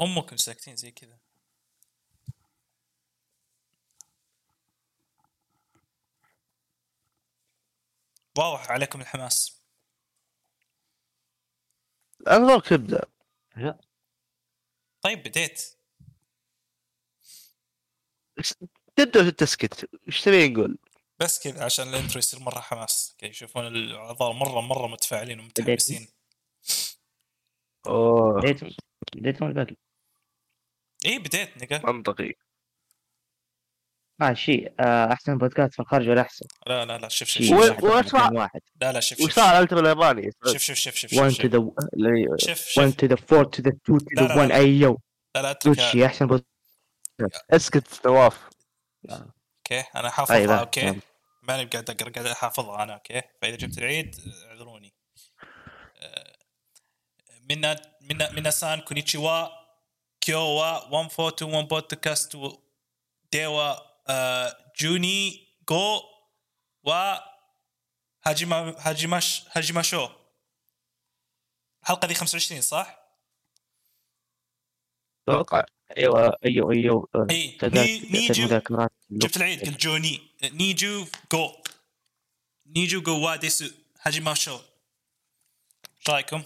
امكم ساكتين زي كذا واضح عليكم الحماس. انظرك تبدا طيب بديت. تبدأ وتسكت إيش تبي نقول؟ بس كذا عشان الإنترو يصير مرة حماس. كي يشوفون الاعضاء مرة مرة متفاعلين ومتحمسين. أوه. بديت. بديت إيه بديت نقا منطقي. شيء آه أحسن بودكاست في الخارج ولا أحسن؟ لا لا لا شوف شوف شوف. واحد وأسمع- اثنين واحد. لا لا شوف وش شوف صار على الالتر الياباني؟ شوف شوف شوف شوف 1 شوف to the شوف. شوف 1 to the 4 to the 2 to لا، the لا، 1 لا. ايو لا لا اترك أحسن بودكاست. أسكت نواف أوكي أنا حافظها. طيب، أوكي. ماني قاعد أقرأ قاعد أحافظها أنا. أوكي. فإذا جبت العيد أعذروني. آه، منا منا منا سان كونيتشيوا. كيوا 1421 بودكاست و- ديوا آه، جوني جو و هاجيما هاجيماش هاجيماشو الحلقة دي 25 صح؟ أتوقع. أيوه أيوه أيوه. اي نيجو جبت العيد قلت جوني. نيجو جو نيجو جو واديسو هاجيماشو إيش رأيكم؟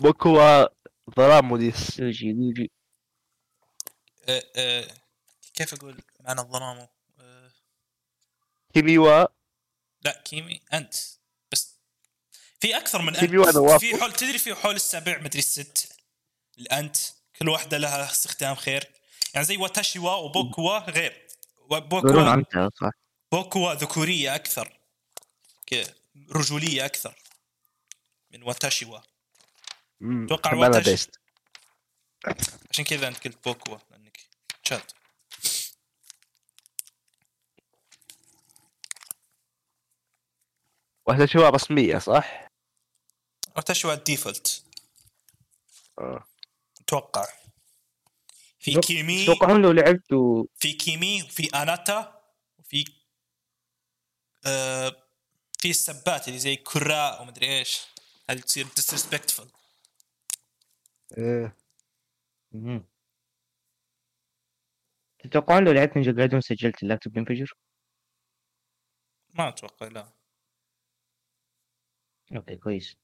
بوكو ظلام موديس يوجي يوجي أه أه كيف أقول معنى الظلام؟ أه. كيميوا لا كيمي أنت. بس في أكثر من كيمي واقف. في حول تدري في حول السبع مدري الست؟ الأنت. كل واحدة لها استخدام خير. يعني زي 私は و 僕は غير. بوكوا انت بوكوا ذكورية أكثر. كذا رجولية أكثر. من 私は أتوقع واتش. بيست عشان كذا انت قلت 僕は لانك chad شواء رسمية صح؟ 私は ال default آه. أتوقع في. كيمي تتوقعون لو لعبتوا في 君 وفي あなた وفي آه في السبات اللي زي كراء ومدري إيش هذه تصير disrespectful إيه. مهم. تتوقعون لو لعبت Ninja Gaiden سجلت اللابتوب ينفجر؟ ما أتوقع لا okay كويس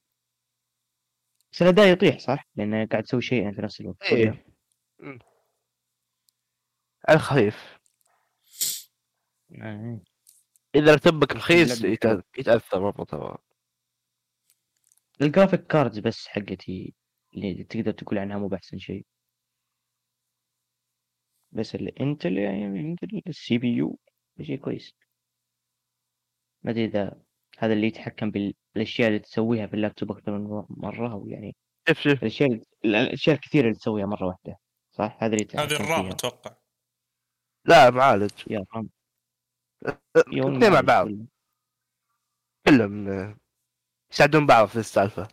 بس الأداء يطيح صح؟ لأنه قاعد تسوي شيئين في نفس الوقت إيه مم. على الخفيف آه. إذا لابتوبك رخيص لا، يتأ- يتأثر مره ترى ال graphic cards بس حقتي اللي تقدر تقول عنها مو بأحسن شيء. بس ال Intel يعني يمكن ال CPU شيء كويس. ما أدري إذا هذا اللي يتحكم بالاشياء اللي تسويها في اللابتوب أكثر من مرة أو يعني شوف شوف. الأشياء الأشياء الكثيرة اللي تسويها مرة واحدة صح؟ هذا اللي يتحكم هذه ال RAM. أتوقع. لا معالج. يا RAM. الاثنين مع بعض. كلهم آه، يساعدون بعض في السالفة.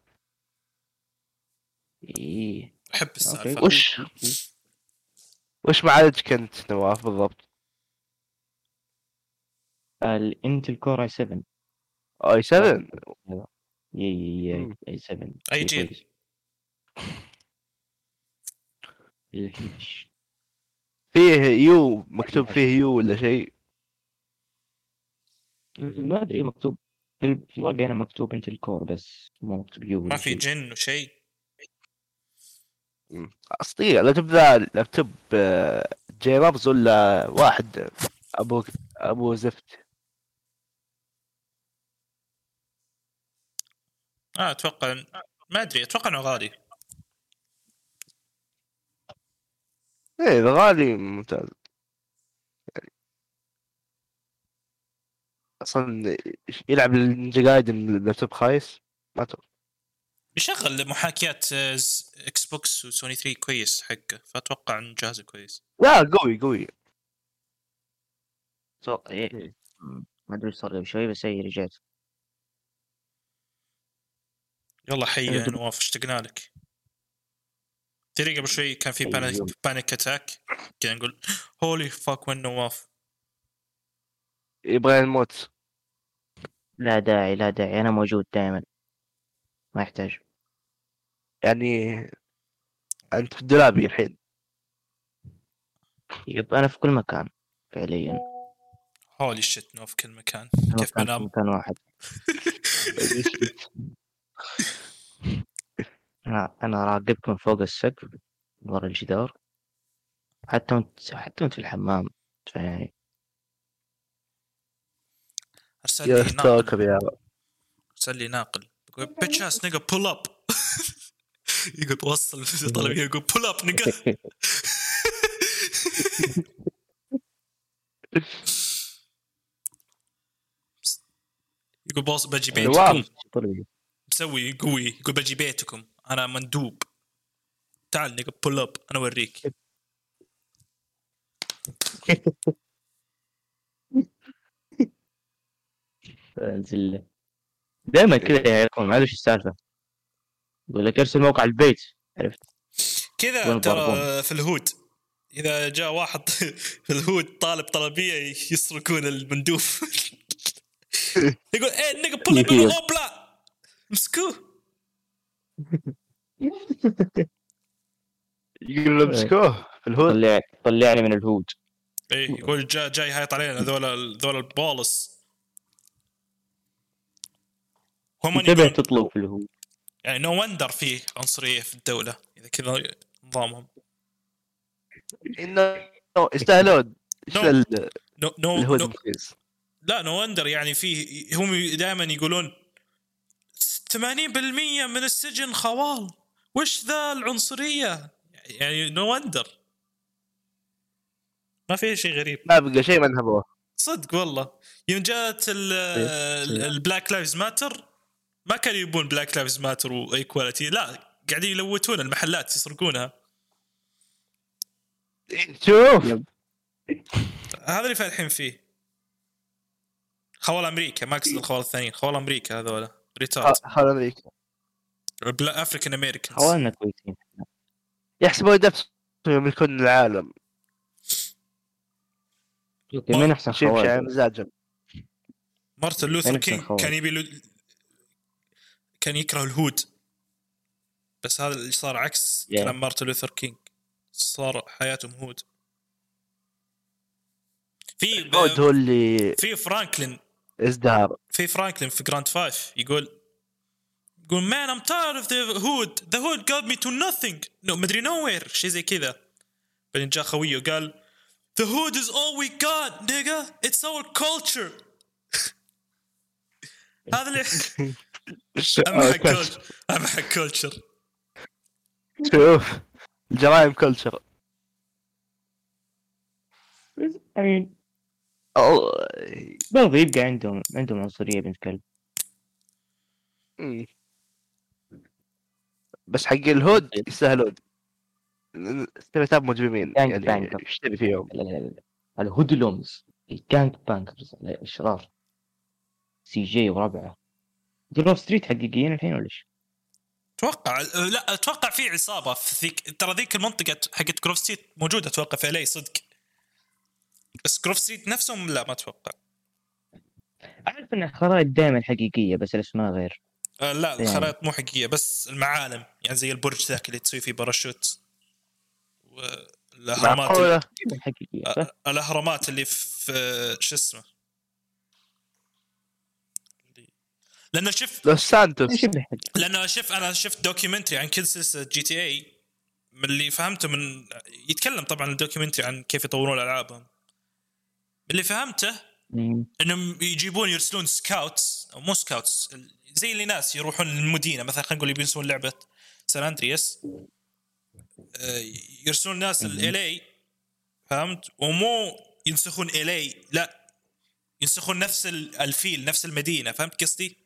إيه. أحب السالفه وش وش معالجك أنت نواف بالضبط؟ ال Intel Core i7 i7 يي يي مم. i7 أي شيء جيل؟ فيه U مكتوب فيه U ولا شيء؟ ما أدري مكتوب في الواقع هنا مكتوب Intel Core بس مو مكتوب يو ما في. gen وشيء. اسطيره لابتوب ذا لابتوب آه، جي رابز ولا واحد؟ ابو أبو زفت. آه أتوقع ما أدري أتوقع إنه غالي. إيه إذا غالي ممتاز. يعني أصلا يلعب ال Ninja Gaiden اللابتوب خايس؟ ما أتوقع. يشغل محاكيات آه، إكس بوكس وسوني 3 كويس حقه فأتوقع إنه جهازه كويس. لا قوي قوي. صوت إيه ما أدري إيش صار قبل شوي بس اي رجعت. يلا حي يا نواف اشتقنا لك. تدري قبل شوي كان في. panic panic attack كذا نقول holy fuck وين نواف؟ يبغى الموت لا داعي لا داعي أنا موجود دائما ما يحتاج. يعني أنت في دولابي الحين. yep أنا في كل مكان فعليا. holy shit no في كل مكان. كيف مكان في بنام؟ مكان واحد. أنا أنا راقبك من فوق السقف ورا الجدار. حتى وأنت حتى وأنت في الحمام يعني أرسل لي ناقل. أرسل لي ناقل. يقول bitch ass nigga pull up يقول وصل طلب يقول pull up nigga يقول boss بجي. بيتكم مسوي قوي يقول بجي بيتكم أنا مندوب تعال nigga pull up أنا اوريك انزل دائما كذا يا إخوان ما ادري إيش السالفه يقول لك ارسل موقع البيت. عرفت؟ كذا ترى؟ في ال hood إذا جاء واحد في ال hood طالب طلبية يسرقون المندوب. يقول إيه nigga pull up اوبلا مسكوه. يقول له امسكوه في ال hood طلع طلعني من ال hood إيه يقول جاي جاي هايط علينا ذول ذول البولس. يقولون تطلب في يعني no wonder فيه عنصرية في الدولة إذا كذا نظامهم. إنه يستاهلون no لا no wonder يعني فيه هم دائما يقولون 80% من السجن خوال. وش ذا العنصرية؟ يعني no wonder ما في شيء غريب. ما بقى شيء ما نهبوه صدق والله. يوم جات ال Black Lives Matter ما كانوا يبون Black Lives Matter و equality لا قاعدين يلوتون المحلات يسرقونها. شوف. هذا اللي فالحين فيه. خوال أمريكا ما اقصد الخوال الثانيين. خوال أمريكا هذولا. retard خوال أمريكا. African Americans خوالنا كويسين يحسبون نفسهم يملكون العالم. مين احسن خوال مزاجهم مارتن لوثر كينج. كان يبي لو... كان يكره ال hood. بس هذا اللي صار عكس Yeah. كلام مارتن لوثر كينج. صار حياتهم hood. في ال hood هو اللي في فرانكلين. ازدهر. في فرانكلين في Grand Five يقول يقول man I'm tired of the hood the hood got me to nothing. No مدري nowhere. شيء زي كذا. بعدين جاء خويه وقال the hood is all we got nigga. It's our culture. هذا اللي اهم حق culture اهم حق culture شوف الجرائم culture يعني برضه يبقى عندهم عندهم عنصرية بنت كلب. بس حق ال hood يستاهلون stereotype مجرمين. يعني يعني تبي فيهم؟ لا لا لا لا. ال hoodlums ال gang bangers الاشرار CJ وربعه. Grove Street حقيقيين الحين ولا إيش؟ أتوقع لا أتوقع في عصابة في ذيك ترى ذيك المنطقة حقت Grove Street موجودة أتوقع في الي صدق بس Grove Street نفسهم لا ما أتوقع أعرف ان الخرائط دائما حقيقية بس الاسماء غير آه لا يعني. الخرائط مو حقيقية بس المعالم يعني زي البرج ذاك اللي تسوي فيه باراشوت والاهرامات حقيقية آه،؟ الأهرامات اللي في آه، شو اسمه اللي- لأنه شوف لوس سانتوس. لأنه شوف أنا شفت documentary عن كل سلسلة GTA من اللي فهمته من يتكلم طبعا ال documentary عن كيف يطورون ألعابهم. اللي فهمته. إنهم يجيبون يرسلون scouts أو مو scouts زي اللي ناس يروحون المدينة. مثلا خلينا نقول يبون يسوون لعبة سان اندرياس آه، يرسلون ناس. الي فهمت؟ ومو ينسخون الي لا. ينسخون نفس ال- ال feel نفس المدينة فهمت قصدي؟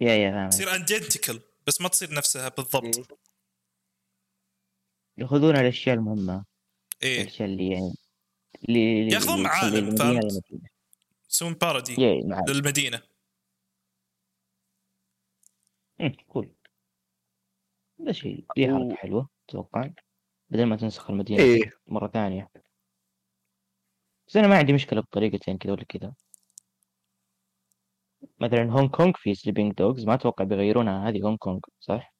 yeah yeah فاهم. تصير identical بس ما تصير نفسها بالضبط. يأخذون الأشياء المهمة. إيه. الأشياء اللي يعني اللي اللي- يأخذون معالم، فهمت؟ يسوون parody للمدينة. مم، cool هذا شيء دي حركة حلوة أتوقع. بدل ما تنسخ المدينة إيه. مرة ثانية. بس أنا ما عندي مشكلة بطريقتين كذا ولا كذا. مثلا هونغ كونغ في Sleeping Dogs ما أتوقع بيغيرونها هذه هونغ كونغ صح؟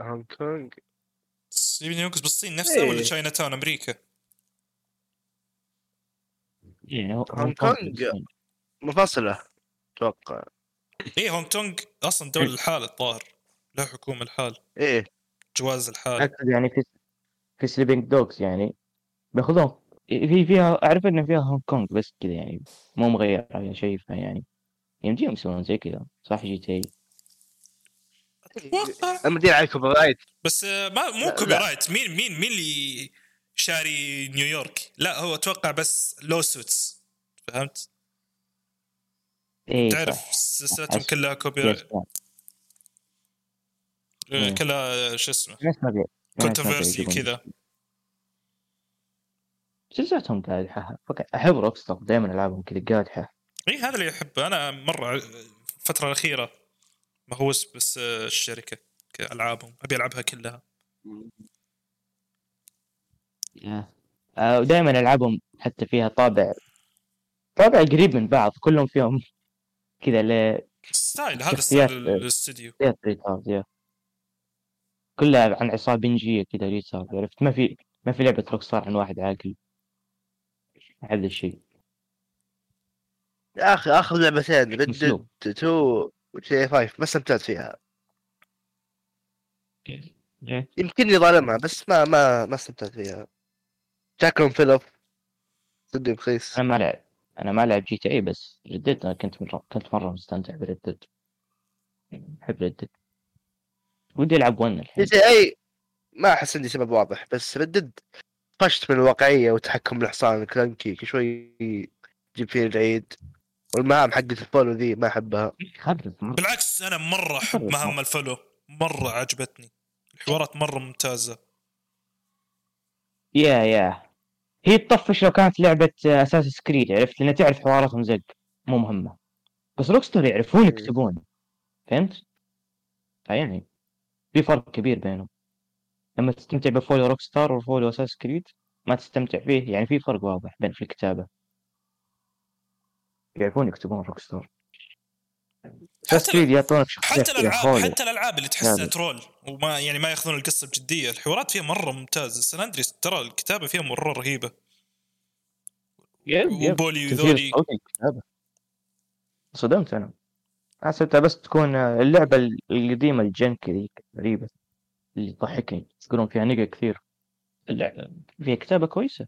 هونغ كونغ ستيفن يونغز بالصين نفسه ولا. Chinatown أمريكا؟ هو- هونغ هونغ كونغ. كونغ منفصلة أتوقع إيه هونغ كونغ أصلا دولة الحال الظاهر له حكومة الحال إيه جواز الحال يعني في في سليبنج دوجز يعني بيأخذون في فيها أعرف إنه فيها هونغ كونغ بس كذا يعني مو مغير على شيء يعني. يمديهم يسوون زي كذا صح جي تي أتوقع. المدير على كوبي رايت بس ما مو كوبي. رايت مين مين مين اللي شاري نيويورك؟ لا هو أتوقع بس لو سوتس فهمت؟ اي تعرف سلسلتهم كلها copyright إيه. كلها شو اسمه؟ controversy. كذا سلسلتهم قادحة fuck- أحب Rockstar دائما العابهم كذا قادحة إي هذا اللي أحبه. أنا مرة الفترة الأخيرة مهووس بس آه، الشركة كألعابهم. أبي ألعبها كلها. آه، ودائما العابهم حتى فيها طابع طابع قريب من بعض كلهم فيهم كذا ل style هذا style. الاستديو. كلها عن عصابة بنجية كذا retard عرفت؟ ما في ما في لعبة Rockstar عن واحد عاقل. هذا الشيء. يا أخي آخر لعبتين ريد مسلوب. 2 وجي 5 ما استمتعت فيها. يمكنني ظالمها بس ما ما ما استمتعت فيها. جاكون فيلوب صدق رخيص. أنا ما لعب أنا ما لعب جي تي اي بس ردت أنا كنت مرة كنت مرة مستمتع بردد أحب ردد ودي ألعب ون جي الحين تي اي ما أحس عندي سبب واضح بس ردد طشت من الواقعيه وتحكم الحصان كلانكي كل شوي يجيب فيه العيد. والمهام حقت الفولو ذي ما أحبها. بالعكس أنا مرة أحب مهام ال follow مرة عجبتني. الحوارات مرة ممتازة. yeah yeah. هي تطفش لو كانت لعبة Assassin's Creed عرفت؟ لأن تعرف حواراتهم زق. مو مهمة. بس Rockstar يعرفون مم. يكتبون. فهمت؟ يعني في فرق كبير بينهم. لما تستمتع ب follow Rockstar و follow Assassin's Creed ما تستمتع فيه. يعني في فرق واضح بين في الكتابة. يعرفون يكتبون Rockstar. Assassin's حتى- يعطونك حتى الالعاب. حتى الألعاب اللي تحسها. troll وما يعني ما يأخذون القصة بجدية. الحوارات فيها مرة ممتازة. San Andreas ترى الكتابة فيها مرة رهيبة. yep yep وبولي وذولي. صدمت أنا. حسبتها بس تكون اللعبة القديمة ال jank ذيك غريبة. اللي تضحكني يقولون فيها nigga كثير. اللعبة فيها كتابة كويسة.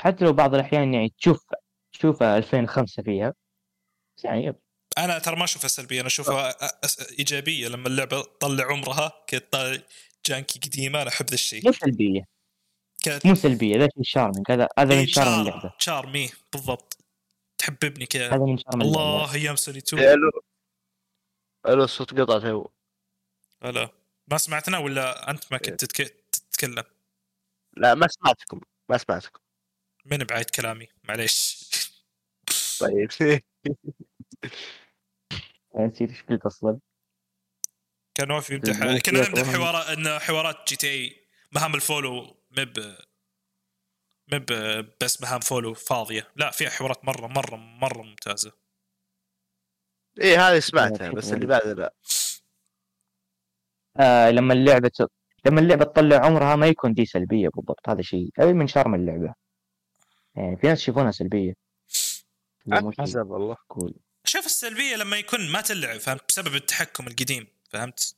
حتى لو بعض الأحيان يعني تشوف تشوفها 2005 فيها بس يعني yep. أنا ترى ما أشوفها سلبية أنا أشوفها إيجابية. لما اللعبة تطلع عمرها كطا- janky قديمة أنا أحب ذا الشيء. مو سلبية. كانت مو سلبية ذا شيء charming هذا هذا من إيه، charm char- اللعبة. charmy بالضبط. تحببني كذا. هذا من charm الله أيام سوني 2 ألو. ألو الصوت قطع تو. لا ما سمعتنا ولا أنت ما. كنت تتك- تتكلم؟ لا ما سمعتكم. ما سمعتكم. من بعيد كلامي؟ معليش. طيب. أنا نسيت إيش قلت أصلا. كان واقف يمدح كنا نمدح. حوارات إن حوارات GTA. مهام ال follow مب مب بس مهام follow فاضية. لا فيها حوارات مره مره مرة ممتازة. إيه هذه سمعتها بس اللي بعدها لا. آه لما اللعبة ت- لما اللعبة تطلع عمرها ما يكون دي سلبية بالضبط. هذا شيء هذا من شرم اللعبة. يعني في ناس يشوفونها شيء. حسب والله. كول شوف السلبية لما يكون ما تلعب فهمت؟ بسبب التحكم القديم فهمت؟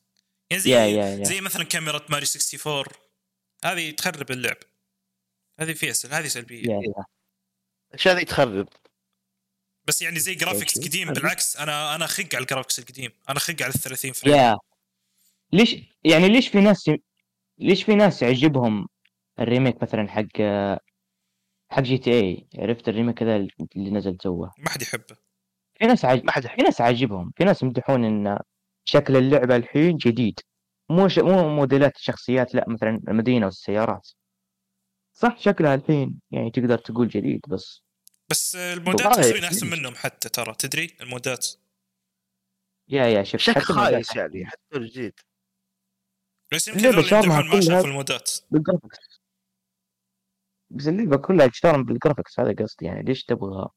يعني زي يا يا يا. زي مثلا كاميرا ماري 64 هذه تخرب اللعب. هذه فيها سل... هذه سلبية. يا يا. الأشياء ذي تخرب. بس يعني زي graphics. قديم بالعكس أنا أنا خق على ال graphics القديم. أنا خق على ال 30 frame. yeah. ليش يعني ليش في ناس ليش في ناس يعجبهم ال remake مثلا حق حق GTA عرفت ال remake هذا اللي نزل توه ما حد يحبه. في ناس عاج... ما حد في ناس عاجبهم. في ناس يمدحون إن شكل اللعبة الحين جديد. مو ش... مو موديلات الشخصيات لا مثلا المدينة والسيارات. صح شكلها الحين يعني تقدر تقول جديد بس بس المودات تصيرين أحسن؟ منهم حتى ترى. تدري المودات؟ yeah yeah شوف شكل خايس يعني حتى الجديد. بس يمكن ما كلها- شافوا المودات. بال graphics بس اللعبة كلها تشتغل بال graphics هذا قصدي. يعني ليش تبغى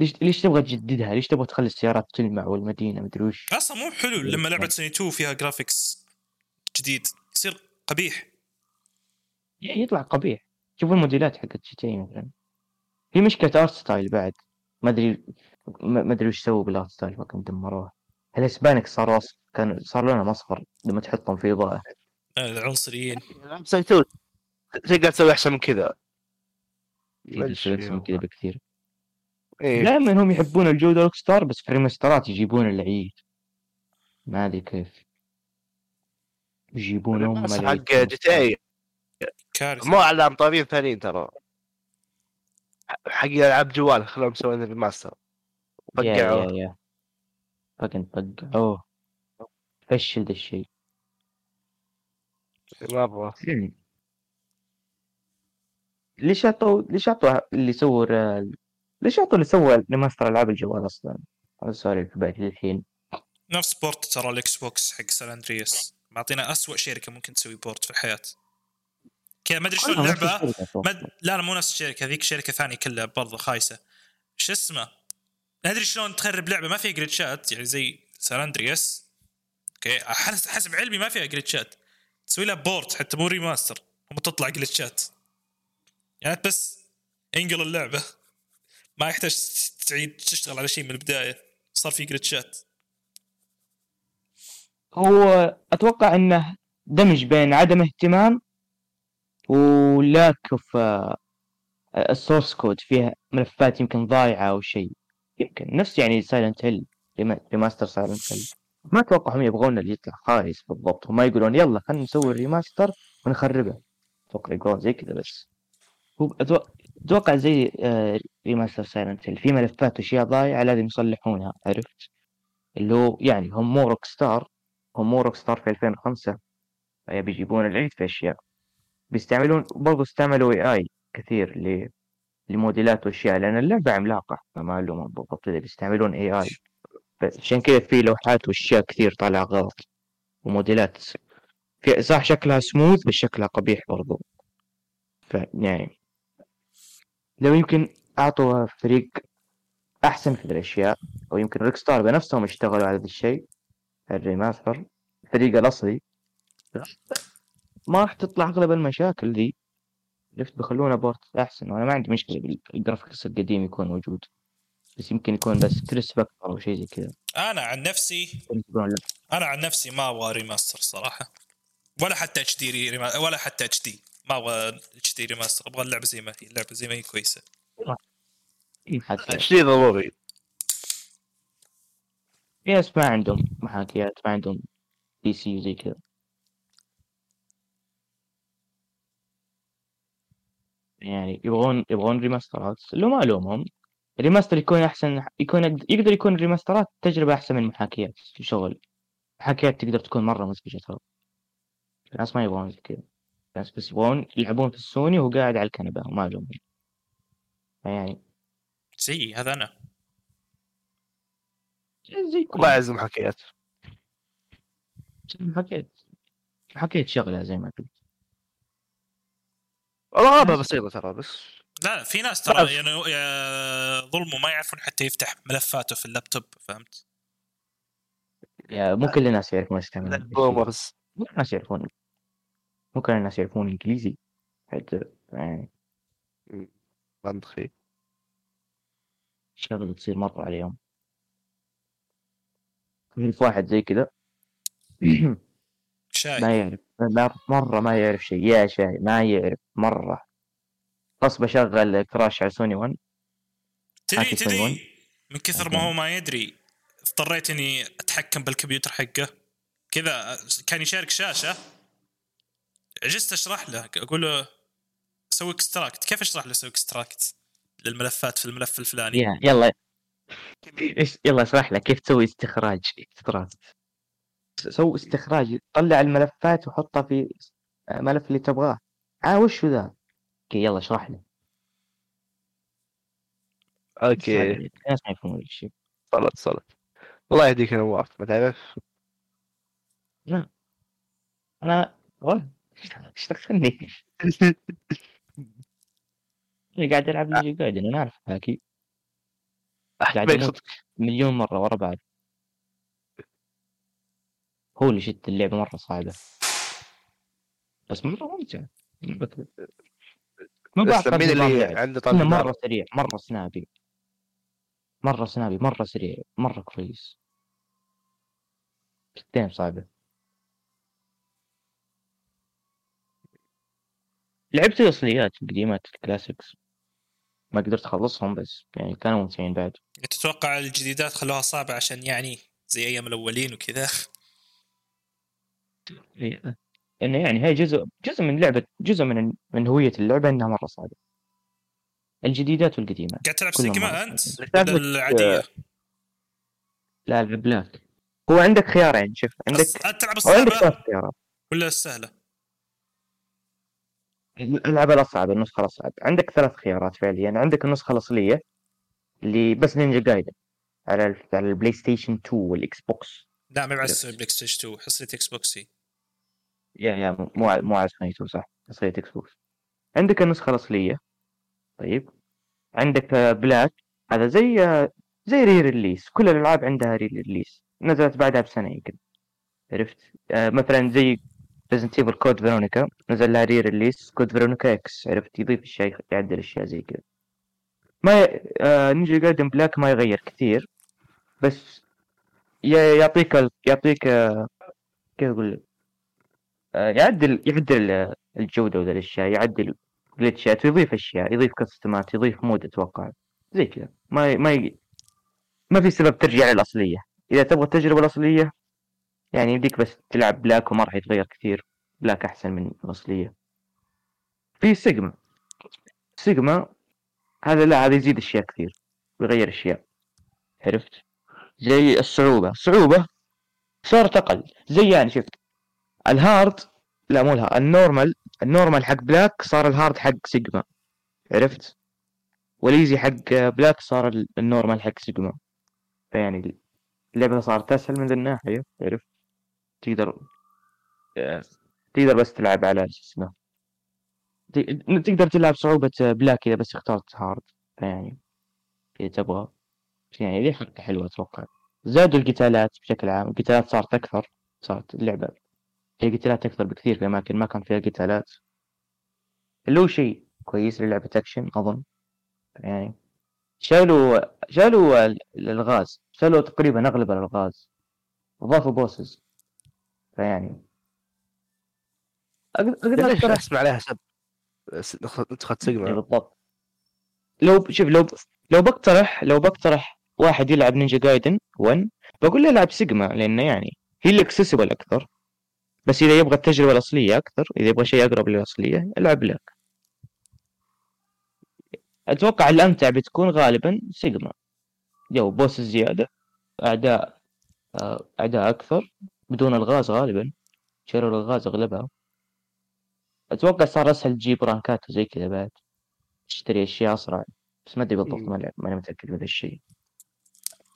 ليش ليش تبغى تجددها؟ ليش تبغى تخلي السيارات تلمع والمدينة؟ مدري وش؟ أصلا مو حلو لما لعبة سوني 2 فيها graphics جديد يصير قبيح. يطلع قبيح. شوف الموديلات حقت GTA مثلا. في مشكلة art style بعد. ما ادري ما أدري وش سووا بال art style fucking دمروها ال Hispanic صار وصف كان صار لونهم أصفر لما تحطهم في إضاءة. آه، العنصريين. سويتوا تقدر تسوي أحسن من كذا. سويت من كذا بكثير. إيه. دائما هم يحبون الجودة Rockstar بس في ريمسترات يجيبون العيد. ما أدري كيف. يجيبون هم حق GTA كارثة. مو على مطورين ثانيين ترى. حق ألعاب جوال خلوهم مسوين remaster fucking فقعوه فشل ذا الشيء. يعني ليش اعطوا ليش اعطوا اللي سووا ليش اعطوا اللي سوى remaster العاب الجوال أصلا؟ هذا السؤال اللي في بالي الحين نفس port ترى الاكس بوكس حق سان اندرياس معطينا أسوأ شركه ممكن تسوي port في الحياة كذا ما ادري شلون آه، نفس اللعبه الشركة أتوقع. ما لا لا مو نفس الشركة ذيك شركه ثانية كلها برضه خايسه شو اسمه ما ادري شلون تخرب لعبه ما فيها جلتشات يعني زي سان اندرياس okay حس- حسب علمي ما فيها جلتشات تسوي لها port حتى مو remaster هم تطلع جلتشات يعني بس انقل اللعبة. ما يحتاج تعيد تشتغل على شيء من البداية. صار في جلتشات هو أتوقع إنه دمج بين عدم اهتمام و lack of ال source code فيها ملفات يمكن ضايعة أو شيء. يمكن نفس يعني سايلنت هيل remaster سايلنت هيل ما أتوقع هم يبغون اللي يطلع خايس بالضبط. هم يقولون يلا خلينا نسوي ال remaster ونخربه. أتوقع يقولون زي كذا بس. هو أتوقع زي remaster سايلنت هيل في ملفات وأشياء ضايعة لازم يصلحونها عرفت؟ اللي هو يعني هم مو روك ستار هم مو روك ستار في 2005 يبي يجيبون العيد في أشياء. بيستعملون برضو استعملوا AI كثير لموديلات وأشياء لأن اللعبة عملاقة فما لهم بالضبط إذا بيستعملون AI عشان كذا في لوحات وأشياء كثير طالعة غلط وموديلات في صح شكلها سموث بس شكلها قبيح برضو. ف يعني لو يمكن أعطوا فريق أحسن في الأشياء أو يمكن روك ستار بنفسهم اشتغلوا على هذا الشيء ال remaster الفريق الأصلي ما راح تطلع أغلب المشاكل ذي عرفت بيخلونا port أحسن. وأنا ما عندي مشكلة بال graphics القديم يكون موجود. بس يمكن يكون بس كريس factor أو شيء زي كذا. أنا عن نفسي. أنا عن نفسي ما أبغى remaster صراحة. ولا حتى HD rema... ولا حتى HD ما أبغى HD remaster أبغى اللعبة زي ما هي. اللعبة زي ما هي كويسة. حتى شيء ضروري. في ناس ما عندهم محاكيات ما عندهم PC زي كذا. يعني يبغون يبغون ريماسترات اللي ما الومهم الريماستر يكون أحسن يكون يقدر يكون الريماسترات تجربة أحسن من المحاكيات في شغل. محاكيات تقدر تكون مرة مزعجة ترى. الناس ما يبغون زي كذا. الناس بس يبغون يلعبون في السوني وهو قاعد على الكنبة وما الومهم يعني. زي هذا أنا. زي كل الله يعز المحاكيات حكيت حكيت شغلة زي ما قلت. العابها بسيطة ترى بس لا في ناس. ترى يعني يا ظلموا ما يعرفون حتى يفتح ملفاته في اللابتوب فهمت؟ يا مو كل الناس يعرفون يستعملون الشيء. بومرز مو كل الناس يعرفون. مو كل الناس يعرفون إنجليزي. حتى يعني. منطقي شغله تصير مرة عليهم في واحد زي كذا. شاي. ما يعرف. ما- مرة ما يعرف شيء. يا شاي ما يعرف مرة. غصب اشغل كراش على سوني 1 تدري. تدري من كثر ما هو ما يدري اضطريت إني أتحكم بالكمبيوتر حقه. كذا كان يشارك شاشة. عجزت أشرح له أقول له سوي extract كيف أشرح له أسوي extract للملفات في الملف الفلاني. يلا. يلا أشرح لك كيف تسوي استخراج استخراج سوي استخراج طلع الملفات وحطها في ملف اللي تبغاه. آه وش ذا؟ أوكي يلا اشرح لي. أوكي. الناس ما يفهمون الشيء صلت صلت. الله يهديك يا نواف ما تعرف؟ أنا والله إيش دخلني؟ أنا قاعد ألعب ليجي جايدن أنا اعرف هاكي أموت مليون مرة ورا بعض. هو اللي شت اللعبة مرة صعبة. بس مرة ممتع مو بعرف اسلم مين اللي. عنده طلب مرة سريع مرة سنابي. مرة سنابي مرة سريع مرة كويس. جدا صعبة. لعبت الاصليات القديمات ال classics. ما قدرت اخلصهم بس يعني كانوا ممتعين بعد. تتوقع الجديدات خلوها صعبة عشان يعني زي أيام الأولين وكذا؟ إنه يعني هي جزء جزء من لعبه جزء من من هوية اللعبة إنها مرة صعبه الجديدات والقديمات. قاعد تلعب سيجما مرة أنت. ولا العادية. لا العب بلاك. هو عندك خيارين شوف عندك تلعب أو عندك ثلاث خيارات. ولا السهلة؟ العب الأصعب النسخة الأصعب. عندك ثلاث خيارات فعليا. عندك النسخة الأصلية اللي بس نينجا جايدن على على البلاي ستيشن 2 والإكس بوكس. لا ما بعد Yes. بلاي ستيشن 2 حصرية إكس بوكس هي. يا يا مو مو على سوني 2 صح؟ اصليه إكس بوكس عندك النسخة الأصلية. طيب. عندك آه، بلاك هذا زي آه، زي re-release كل الألعاب عندها re-release نزلت بعدها بسنة يمكن. عرفت؟ آه مثلا زي ريزدنت ايفل كود فيرونيكا نزل لها re-release كود فيرونيكا X عرفت؟ يضيف اشياء يعدل اشياء زي كذا. ما ي... آه نينجا جايدن بلاك ما يغير كثير. بس يعطيك. يعطيك آه كيف أقول لك؟ آه يعدل يعدل الجودة وذا الأشياء يعدل جلتشات ويضيف أشياء يضيف كستمات يضيف mode أتوقع. زي كذا. ما ي... ما ي... ما في سبب ترجع للأصلية. إذا تبغى التجربة الأصلية يعني يمديك بس تلعب بلاك وما راح يتغير كثير. بلاك أحسن من الأصلية. في سيجما سيجما هذا لا هذا يزيد أشياء كثير. ويغير أشياء. عرفت؟ زي الصعوبة. صعوبة صارت أقل. زي يعني شوف الهارد لا مو الهارد النورمال النورمال حق بلاك صار ال hard حق سيجما. عرفت؟ وال easy حق بلاك صار ال- ال normal حق سيجما. فيعني اللعبة صارت أسهل من ذي الناحية عرفت؟ تقدر تقدر بس تلعب على شو اسمه تقدر تلعب صعوبة بلاك إذا بس اخترت hard فيعني إذا تبغى. يعني دي حركة حلوة أتوقع. زادوا القتالات بشكل عام القتالات صارت أكثر صارت اللعبة هي قتالات أكثر بكثير في أماكن ما كان فيها قتالات. اللي هو شيء كويس للعبة أكشن أظن. يعني شالوا شالوا ال- الألغاز شالوا تقريبا أغلب الألغاز وضافوا bosses فيعني أقدر أقدر ليش أقترح أسمع عليها سب نسخة نسخة إيه سيجما؟ بالضبط. لو شوف لو لو بقترح لو بقترح واحد يلعب نينجا جايدن 1 بقول له العب سيجما لأنه يعني هي اللي accessible أكثر. بس إذا يبغى التجربة الأصلية أكثر إذا يبغى شيء أقرب للأصلية العب لك. أتوقع الأمتع بتكون غالبا سيجما. جو بوس زياده أعداء آه، أعداء أكثر بدون الغاز غالبا. شالوا الغاز أغلبها. أتوقع صار أسهل تجيب رانكات وزي كذا بعد. تشتري أشياء أسرع. بس ما أدري بالضبط ماني متأكد من الشيء.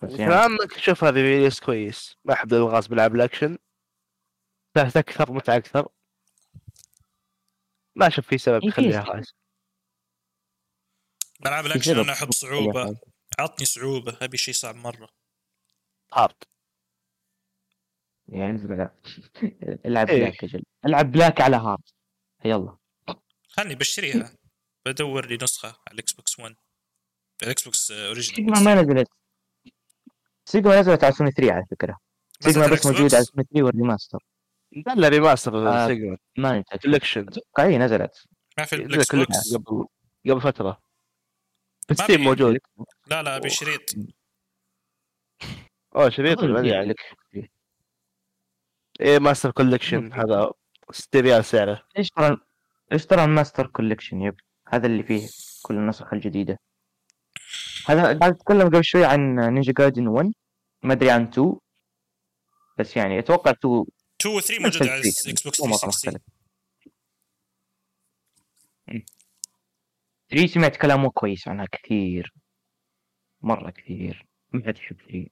بس يعني كلام شوف هذا release كويس. ما أحب الغاز بلعب الأكشن. فهت أكثر متعة أكثر. ما أشوف في سبب إيه، يخليها في- غاز العاب الأكشن. أنا أحب صعوبة. عطني صعوبة ابي شيء صعب مرة. hard. يعني زبالة. العب إيه. Black أجل العب Black على hard. يلا. خلني بشتريها. بدور لي نسخة على الإكس بوكس 1 الإكس بوكس سيجما original ما نزلت. سيجما نزلت على سوني 3 على فكرة. سيجما بس موجودة على سوني 3 وال remaster. لا remaster آه. سيجما ما متاكد collection أتوقع هي نزلت. ما في لا، الاكس كل- بوكس. قبل قبل فترة. في. ستيم. موجود. لا لا أبي شريط. أوه شريط يعني. لك. إيه Master Collection هذا 60 ريال سعره. إيش ترى إيش ترى ال Master Collection yep؟ هذا اللي فيه كل النسخ الجديدة. هذا قاعد أتكلم قبل شوي عن نينجا جايدن 1 ما أدري عن 2 بس يعني أتوقع 2 2 و 3 نفس موجود على الاكس بوكس مو مرة 360 مختلف. مم. 3 سمعت كلام مو كويس عنها كثير. مرة كثير. ما حد يحب 3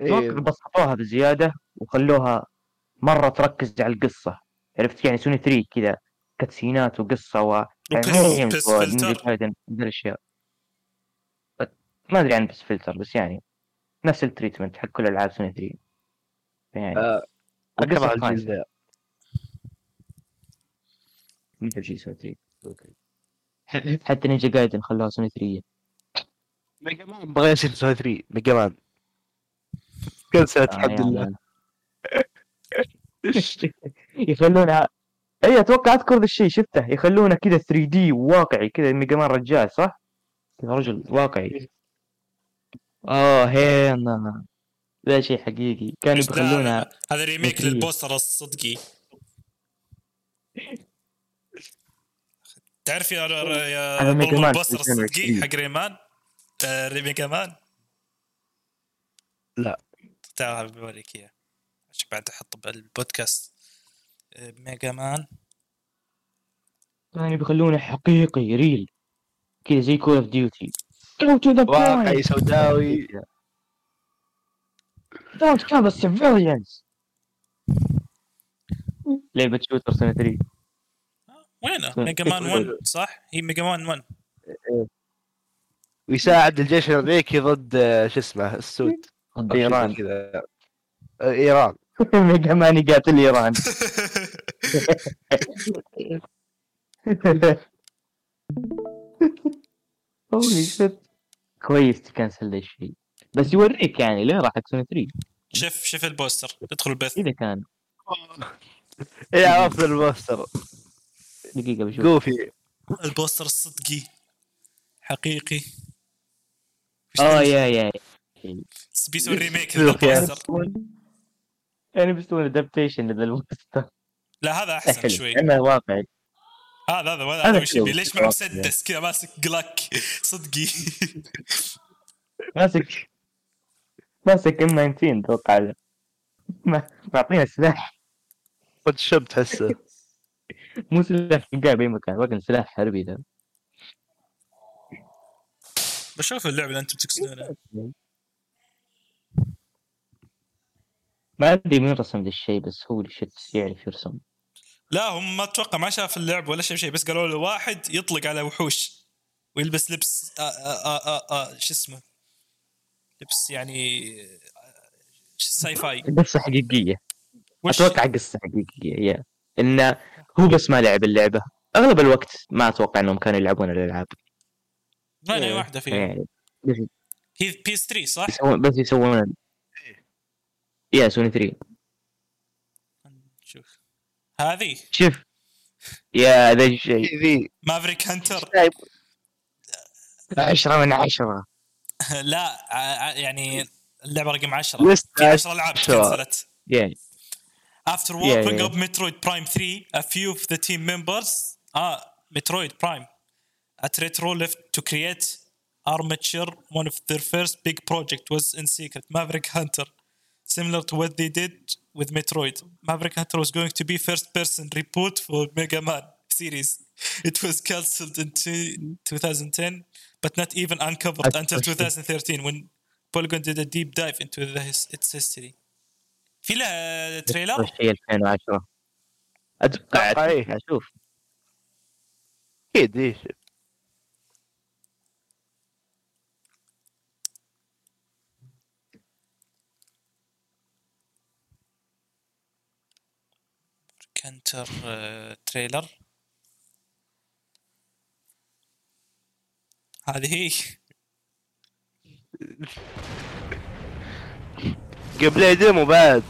أتوقع إيه بسطوها بزيادة وخلوها مرة تركز على القصة. عرفت؟ يعني سوني 3 كذا cutscene ات وقصة و يعني الأشياء. ما أدري عن بس فلتر بس يعني نفس ال treatment حق كل ألعاب سوني 3 يعني آه، اكره كويسة. الجيل ذا شيء سوني 3 okay. ح- حتى نينجا جايدن خلوها سوني 3 ميجا مان. بغى يصير سوني 3 ميجا مان. cancelled آه، الحمد يا لله. يخلونها. اي أتوقع أذكر ذا الشيء. شفته. يخلونه كذا 3D واقعي. كذا ميجا مان رجال صح؟ كذا رجل واقعي. آه هينا ذا شيء حقيقي. كانوا بيخلونها هذا remake. لل poster الصدقي. تعرف يا يا ال poster في 2020. الصدقي حق ميجا مان؟ ميجا مان لا. تعال بوريك إياه. عشان بعد أحط بالبودكاست. ميجا مان كانوا بيخلونه حقيقي real كذا زي Call of Duty واقعي سوداوي. Don't kill the civilians. لعبة shooter سنة 3 وينه؟ ميجا مان 1 صح؟ هي ميجا مان 1 ويساعد الجيش الأمريكي ضد آه، شو اسمه السود. ضد إيران كذا. آه، إيران. ميجا مان يقاتل إيران. holy كويس تكنسل ذا الشيء. بس يوريك يعني ليه راح سنة 3 شوف شوف ال poster. ادخل البث. إذا كان. إيه عرفت ال poster. دقيقة بشوف جوفي ال poster الصدقي. حقيقي. آه يا يا بيسوي remake يا لل poster. يعني بيسوون adaptation لذا ال poster لا هذا أحسن شوي. انه واقعي. هذا هذا هذا. وش. يبي ليش مع مسدس كذا ماسك Glock. صدقي. ماسك ماسك M 19 أتوقع معطينا سلاح. قد شب تحسه مو سلاح تلقاه بأي مكان ولكن سلاح حربي ذا بشوف اللعبة اللي أنتم تقصدونها ما أدري مين رسم ذا الشيء بس هو اللي شت يعرف يرسم. لا هم ما أتوقع ما شاف اللعب ولا شاف شيء بس قالوا له واحد يطلق على وحوش ويلبس لبس آآ آآ آآ شو اسمه؟ لبس يعني sci-fi قصة حقيقية. وش؟ أتوقع قصة حقيقية يا. انه هو بس ما لعب اللعبة. أغلب الوقت ما أتوقع إنهم كانوا يلعبون الألعاب. ما اي واحدة فيهم. يعني بس هي PS 3 صح؟ يسوون بس يسوون يا سوني 3 شوف هذه. شوف. يا ذا الشيء ذي. Maverick Hunter عشرة من عشرة. لا يعني اللعبه رقم 10 في 10 يعني After warping yeah, Metroid Prime 3, a few of the team members, ah, Metroid Prime, at Retro left to create Armature. One of their first big project was in secret, Maverick Hunter, similar to what they did with Metroid. Maverick Hunter was going to be first-person reboot for Mega Man series. It was cancelled in two- 2010, but not even uncovered until interesting. 2013 when Polygon did a deep dive into the, his, its history. في لها تريلر؟ الشيء 2010 أتوقع أتوقع إيه. أتوقع، شوف أكيد إيش كانتر آه، تريلر هذه هي. قبل ديمو بعد.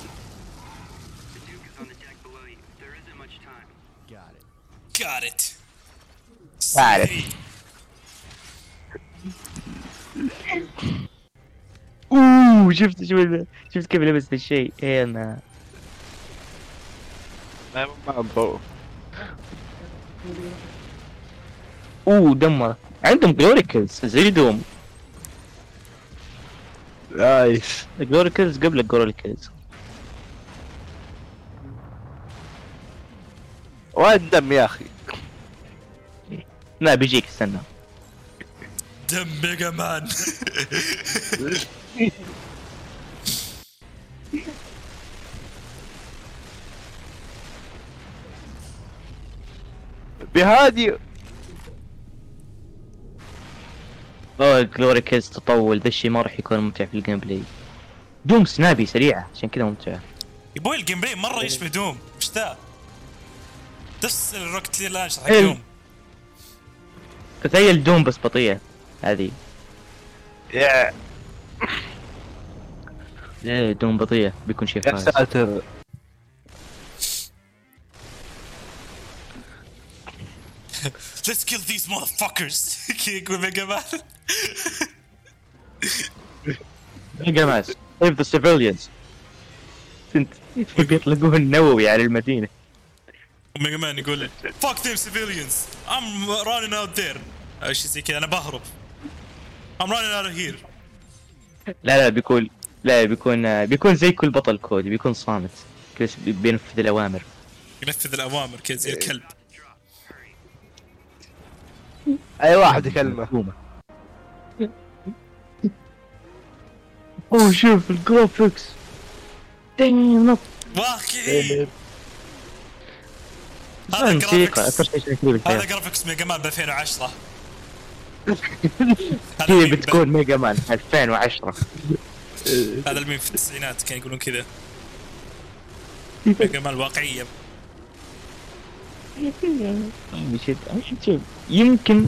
اوه شفت شو شفت كيف لبست الشيء. اي ما ما اوه دمر عندهم جلوريكلز زي دوم نايس. الجلوريكلز قبل الجلوريكلز وين دم يا أخي. لا بيجيك استنى دم ميجا مان. بهادي اوه ال glory kills تطول. ذا الشيء ما راح يكون ممتع في ال gameplay Doom snappy سريعة عشان كذا ممتعة يبوي ال gameplay مرة يشبه Doom. إيش ذا؟ نفس ال rocket launch حق حلو. Doom. تخيل Doom بس بطيئة هذه. يا. إيه Doom بطيئة بيكون شيء يا خايس. ساتر. Let's kill these motherfuckers. يقول ميجا مان ميجا مان save the civilians. انت بيطلقون النووي على المدينة. وميجا مان يقول fuck them civilians. I'm running out there. أو شيء زي كذا. أنا بهرب. I'm running out of here. لا لا بيكون لا بيكون بيكون زي كل بطل Call of Duty بيكون صامت. بينفذ الأوامر. ينفذ الأوامر كذا زي الكلب. أي واحد يكلمه. اوه شوف ال graphics. دايم نط. واقعي. هذا شيء فيه هذا بالحياة. جرافيكس ميجا مان ب 2010 هذا هي بتكون ميجا مان 2010 هذا الميم في التسعينات كانوا يقولون كذا. ميجا مان واقعية. شيء. يمكن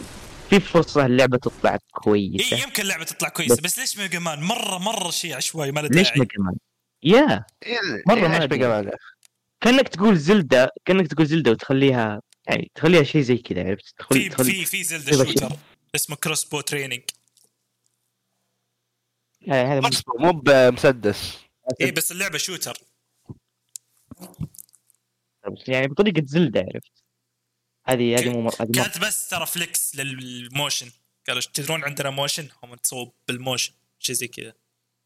في فرصة اللعبة تطلع إي كويسة. يمكن اللعبة تطلع كويسة بس ليش ميجا مان مرة مرة شيء عشوائي ما له ليش داعي. ميجا مان؟ يا. مرة مرة ما ما أدري. مان كأنك تقول زلدة كأنك تقول زلدة وتخليها يعني تخليها شيء زي كذا عرفت؟ في تخلي تخلي في في زلدا يبقى shooter اسمه Crossbow Training يعني هذا مو بمسدس إي بس اللعبة shooter. بس يعني بطريقة زلدة عرفت؟ هذه هذه مو كانت بس ترى فليكس لل motion. قالوا تدرون عندنا motion؟ هم تصوب بال motion. شيء زي كذا.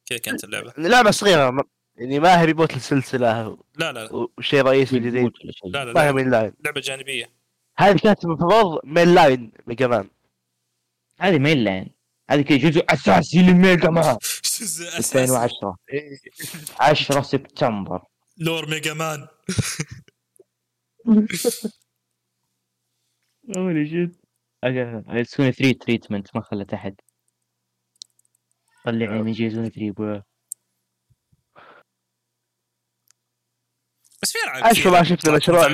كذا كانت اللعبة. لعبة صغيرة. م- يعني ما هي reboot السلسلة لا لا لا. وشيء رئيسي جديد. لا, لا, ما هي لا main line لعبة جانبية. هذه كانت المفروض main line ميجا مان هذه main line هذه كذا جزء أساسي للميجا مان. جزء أساسي. 2010 10 سبتمبر. لور ميجا مان. هولي شيت سوني 3 تريتمنت ما خلت أحد. طلعني من جي سوني 3 بو بس في ألعاب كثيرة ما شفنا طلعت مشروع.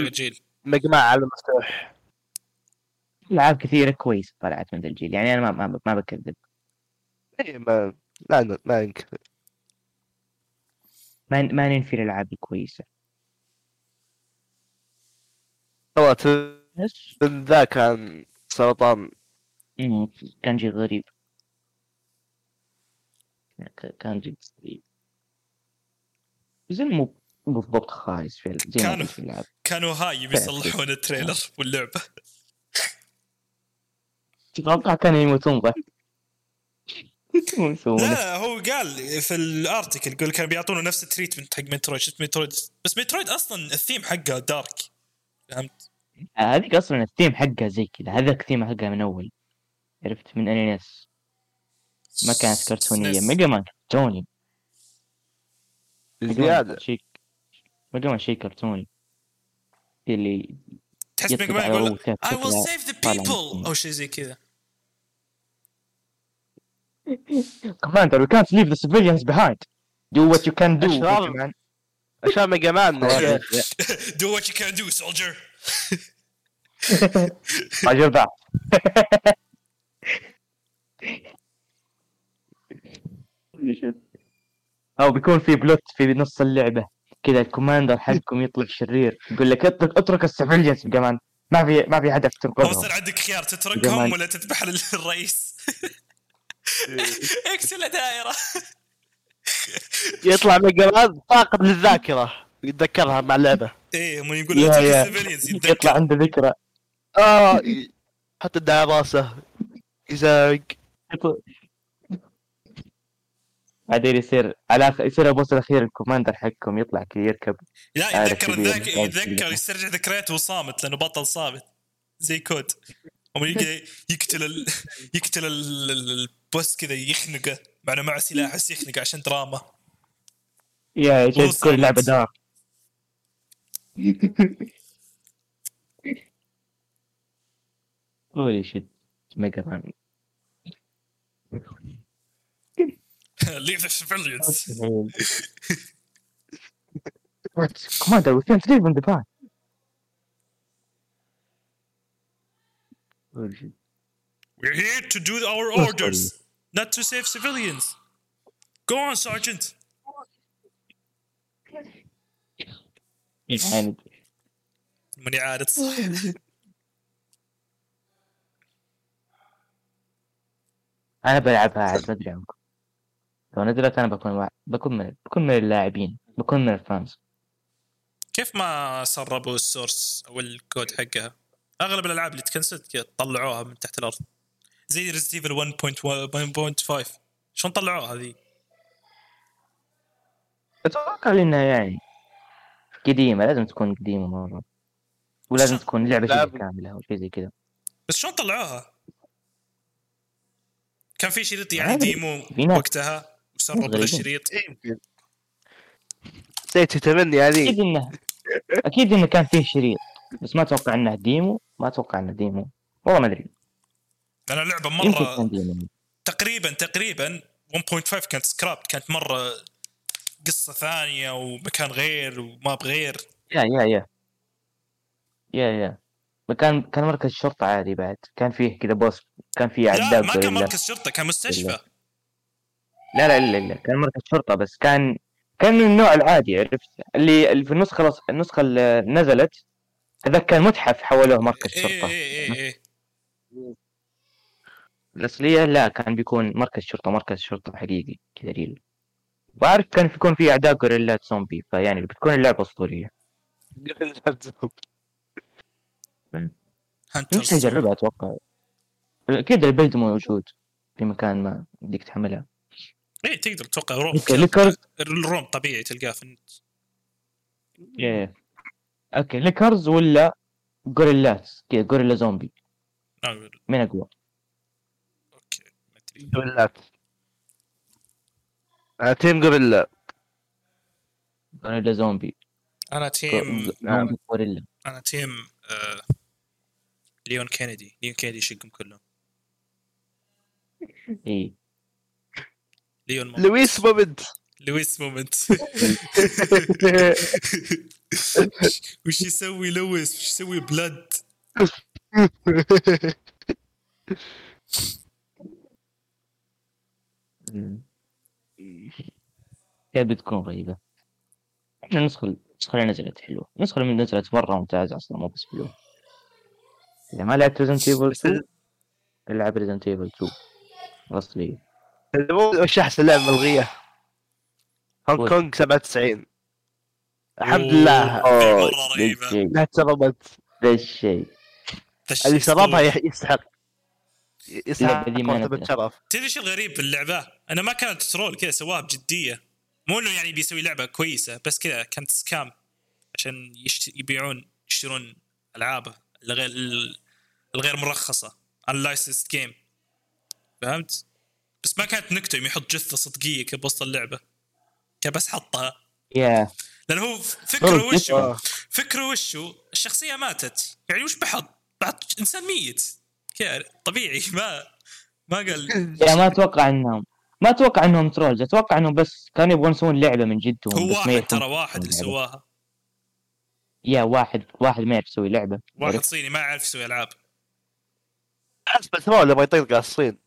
مان على المفتوح ألعاب كثيرة كويسه طلعت من ذا الجيل يعني أنا ما ما, ما بكذب. إيه، ما لا ما ينكر ما ما ننفي الألعاب الكويسة. بس من ذا كان سرطان. مم، كان شيء غريب. كان شيء غريب. زي مو بالضبط خايس في زي ما كانوا- قلت في كانوا هاي بيصلحون ال trailer واللعبة. أتوقع كانوا يموتون ضحك؟ لا هو قال في ال article يقول كانوا بيعطونه نفس ال treatment حق مترويد شفت مترويد بس مترويد أصلا الثيم حقه dark فهمت؟ هذيك أصلا الثيم حقها زي كذا هذاك الثيم حقها من أول عرفت؟ من ال NES ما كانت كرتونية. ميجا مان كرتوني. زيادة شيء ميجا مان شيء كرتوني. اللي تحس ميجا مان يقول I will save the people أو شيء زي كذا. Commander, we can't leave the civilians behind. Do what you can do. عشان ميجا مان do what you can do soldier. Roger that. أو بيكون في plot في نص اللعبة. كذا ال commander حقكم يطلع شرير. يقول لك اترك اترك ال civilians كمان ما في ما في هدف تنقذهم. يصير عندك خيار. تتركهم ولا تذبح الرئيس؟ إكس ولا دائرة. يطلع مان فاقد للذاكرة يتذكرها مع اللعبة. إيه هم يقول يا- يا. السيفيليانز يطلع عنده ذكرى. آه حط الدعاء راسه يزاق بعدين يصير على يصير البوس الأخير الكوماندر حقكم يطلع كذا يركب لا يتذكر الذاك يتذكر. يسترجع ذكرياته وصامت لأنه بطل صامت. زي كود. يقتل ال... يقتل ال- ال- البوس كذا يخنقه. مع إنه معه سلاح بس يخنقه عشان دراما. يا تكون لعبه صامت. Oh, holy shit. Make a run. Leave the civilians. What? Come Commander, we can't leave them the back. We're here to do our orders, not to save civilians. Go on, Sergeant. يعني ماني عارف صح أنا بلعبها عاد ما أدري عنكم. لو نزلت أنا بكون واحد بكون من بكون من اللاعبين بكون من ال fans. كيف ما سربوا ال source أو الكود حقها؟ أغلب الألعاب اللي تcancelت طلعوها من تحت الأرض. زي Resident Evil 1.1.5 شلون طلعوها ذي؟ أتوقع إنها يعني قديمة لازم تكون قديمة مرة ولازم صح. تكون لعبة. شبه كاملة أو شيء زي كذا بس شلون طلعوها؟ كان في شريط يعني عادي. ديمو. وقتها. الشريط يمكن سيتي تمني هذه أكيد انه أكيد إنه كان فيه شريط بس ما أتوقع إنه ديمو ما أتوقع إنه ديمو والله ما أدري لأن اللعبه يمكن مرة تقريبا تقريبا 1.5 كانت سكراب كانت مرة قصة ثانية ومكان غير وما بغير يا يا يا. يا يا. كان كان مركز شرطة عادي بعد. كان فيه كذا بوس كان فيه لا عداد ما كان مركز شرطة كان مستشفى. لا لا الا الا كان مركز شرطة بس كان كان من النوع العادي عرفت؟ اللي في النسخة النسخة اللي نزلت هذاك كان متحف حولوه مركز إيه شرطة. إيه إيه إيه. الأصلية لا كان بيكون مركز شرطة مركز شرطة حقيقي كذا ريل وعارف كان بيكون فيه أعداء غوريلات زومبي فيعني بتكون اللعبة أسطورية. هانترز نفسي أجربها أتوقع. أكيد البلد موجود في مكان ما بدك تحملها إيه تقدر تتوقع روم أوكي ليكرز الروم طبيعي تلقاه في النت. يا أوكي ليكرز ولا غوريلات كذا غوريلا زومبي من أقوى. okay ما أدري. جوريلات أنا team غوريلا. غوريلا زومبي. أنا team زومبي غوريلا. أنا team آه ليون كينيدي. ليون كينيدي يشقهم كلهم. إي. ليون moment. لويس moment لويس moment وش يسوي لويس؟ وش يسوي بلاد؟ كيف بتكون رهيبة. إحنا النسخة النسخة اللي نزلت حلوة. النسخة اللي نزلت مرة ممتازة أصلا مو بس حلوة إذا ما لعبت Resident Evil 2 العب Resident Evil 2 الاصلية وش أحسن لعبة ملغية؟ هونغ وش؟ كونغ 97 الحمد لله. أوه. اوه مرة رهيبة. الشيء انها تسربت ذا الشيء اللي سربها يستحق مرتبة نزلت. شرف تدري إيش الغريب في اللعبة؟ انه ما كانت ترول كذا سواها بجديه مو إنه يعني بيسوي لعبة كويسة بس كذا كانت سكام عشان يشت... يبيعون يشترون العابه الغير الغير مرخصة unlicensed جيم فهمت؟ بس ما كانت نكتة يوم يحط جثة صدقية كذا بوسط اللعبة كان بس حطها يا لأن هو فكره والله وشو. فكره وشو الشخصية ماتت يعني وش بحط؟ بحط إنسان ميت كذا طبيعي ما ما قال. يا ما أتوقع انهم ما أتوقع إنهم ترولز. أتوقع إنهم بس كانوا يبغون يسوون لعبة من جدهم هو بس واحد ترى واحد اللي. سواها. يا واحد واحد ما يعرف يسوي لعبة. واحد؟ صيني ما يعرف يسوي ألعاب. حسب سواء ولا ما يطيق على الصين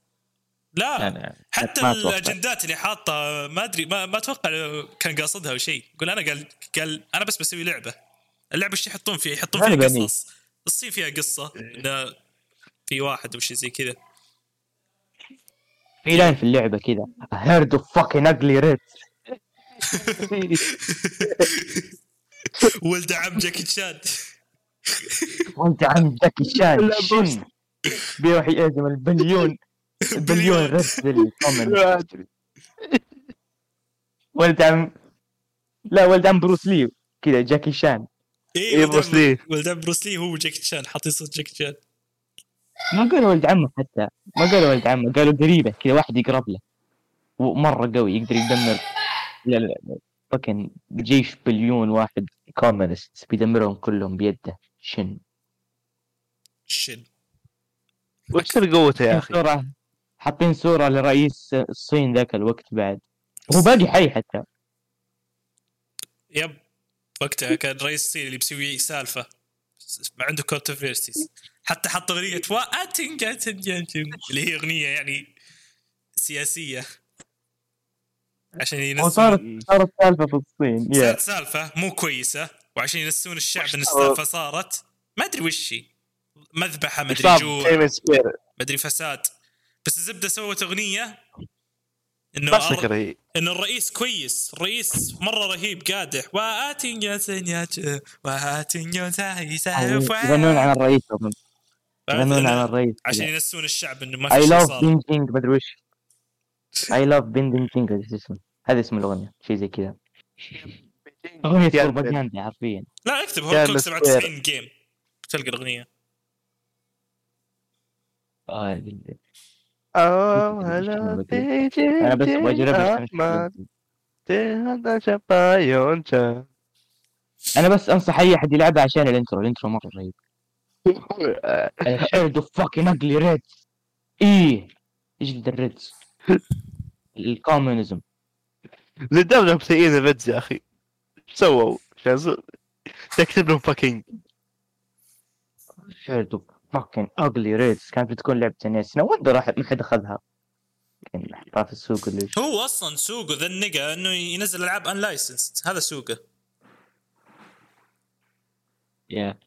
لا حتى. الأجندات اللي حاطه ما أدري ما, ما أتوقع كان قاصدها أو شيء. يقول أنا قال قال أنا بس بسوي لعبة. اللعبة إيش يحطون فيها؟ يحطون فيها. قصص. الصين فيها قصة. إنه في واحد وشي زي كذا. في line في اللعبة كذا. herd of fuckin ugly red ولد عم جاكي تشان وانت عم جاكي شان. شن بيروح يهزم البليون. البليون ال commun ولد عم لا ولد عم بروس لي. كذا جاكي شان. اي إيه، بروس لي. ولد عم بروس لي هو جاكي تشان حاطين صوت جاكي تشان ما قالوا ولد عمه حتى. ما قالوا ولد عمه قالوا قريبة كذا واحد يقرب له. ومرة قوي يقدر يدمر لا لا لا fuckin جيش بليون واحد communist بيدمرهم كلهم بيده. شن؟ شن؟ وش سر قوته يا أخي؟ صورة حاطين صورة لرئيس الصين ذاك الوقت بعد. هو باقي حي حتى. yep. وقتها كان رئيس الصين اللي بيسوي سالفة. ما عنده controversies حتى حط أغنية واتنج اللي هي أغنية يعني سياسية. عشان ينسون. وصارت صارت سالفة في الصين صارت سالفة مو كويسة وعشان ينسون الشعب إن السالفة صارت. ما أدري وش هي. مذبحة ما أدري جوع. ما أدري فساد. بس الزبدة سوت أغنية إنه بس فكرة هي إن الرئيس كويس الرئيس مرة رهيب قادح. واتنج واتنج يغنون عن الرئيس. يغنون عن الرئيس عشان ينسون الشعب إنه ما اي في شيء لاف صار. بينجينج مدري وش. اي لاف بينجينج إيش اسمه؟ هذا اسم الأغنية شيء زي كذا. أغنية يا بروباغندا حرفيا. لا اكتب مسكير. 97 جيم تلقى الأغنية؟ ال- أوه أنا بس تهدى شبايونجا أنا بس أنصح أي أحد يلعبها عشان الإنترو. الإنترو مرة رهيب. اوف فاكين اجلي ريدز إيه. اجلد الريدز الكومونيزم للدرجة مسيئين الريدز يا أخي. سووا؟ تكتب لهم fucking fuckin ugly reds كانت بتكون لعبة ناس وين راح ما حد أخذها. كان حطها في السوق اللي هو أصلا سوقه ذا ال nigga إنه ينزل ألعاب unlicensed هذا سوقه. يا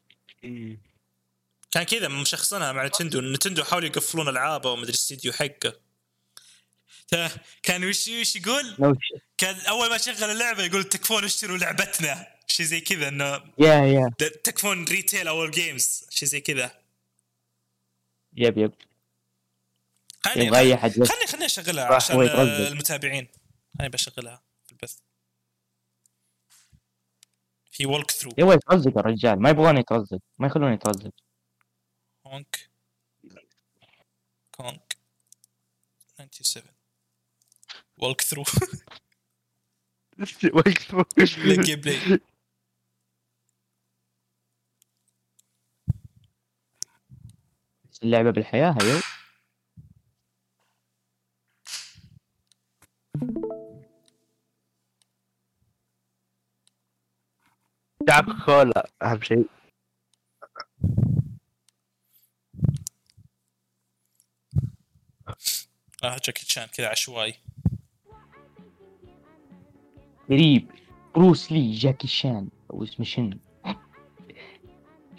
كان كذا مشخصنها مع Nintendo. Nintendo حاولوا يقفلون ألعابه ومدري الاستديو حقه. تا- كان وش وش يقول؟ كان أول ما شغل اللعبة يقول تكفون اشتروا لعبتنا. شيء زي كذا إنه يا يا تكفون retail our games شيء زي كذا. yep yep. خليني يبغى أي أحد بس خليني خليني أشغلها عشان. المتابعين. خليني بشغلها في البث. في walk through يبغى يترزق الرجال ما يبغون يترزق ما يخلونه يترزق هونك كونك 97 ولك ثرو جيم بلاي اللعبة بالحياة هيو. شعب كولا أهم شيء. آه جاكي تشان كذا عشوائي. قريب. بروس لي جاكي شان أو اسمه شن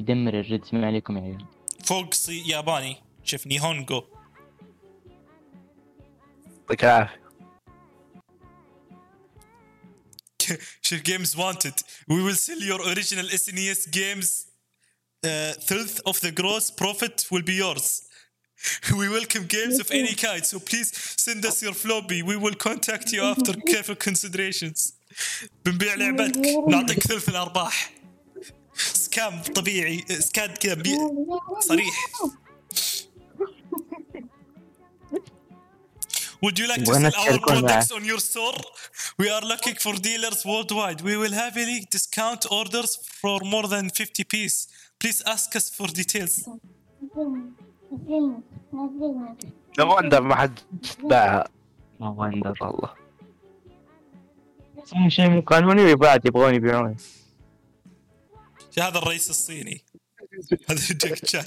يدمر الريدز ما عليكم يا عيال. فوق ياباني شوف نيهونجو يعطيك العافيه شوف جيمز وانتد وي ويل سيل يور اوريجينال اس ان اس جيمز ثلث اوف ذا جروس بروفيت ويل بي يورز We welcome games of any kind, so please send us your floppy. We will contact you after careful considerations. بنبيع لعبتك نعطيك ثلث الارباح. scam طبيعي scam كذا بي- صريح Would you like to sell our products on your store? We are looking for dealers worldwide. We will happily discount orders for more than 50 piece. Please ask us for details. لو وندر ما حد باعها ما وندر والله شيء مو قانوني ويبعد يبغون يبيعون هذا الرئيس الصيني هذا جاك تشان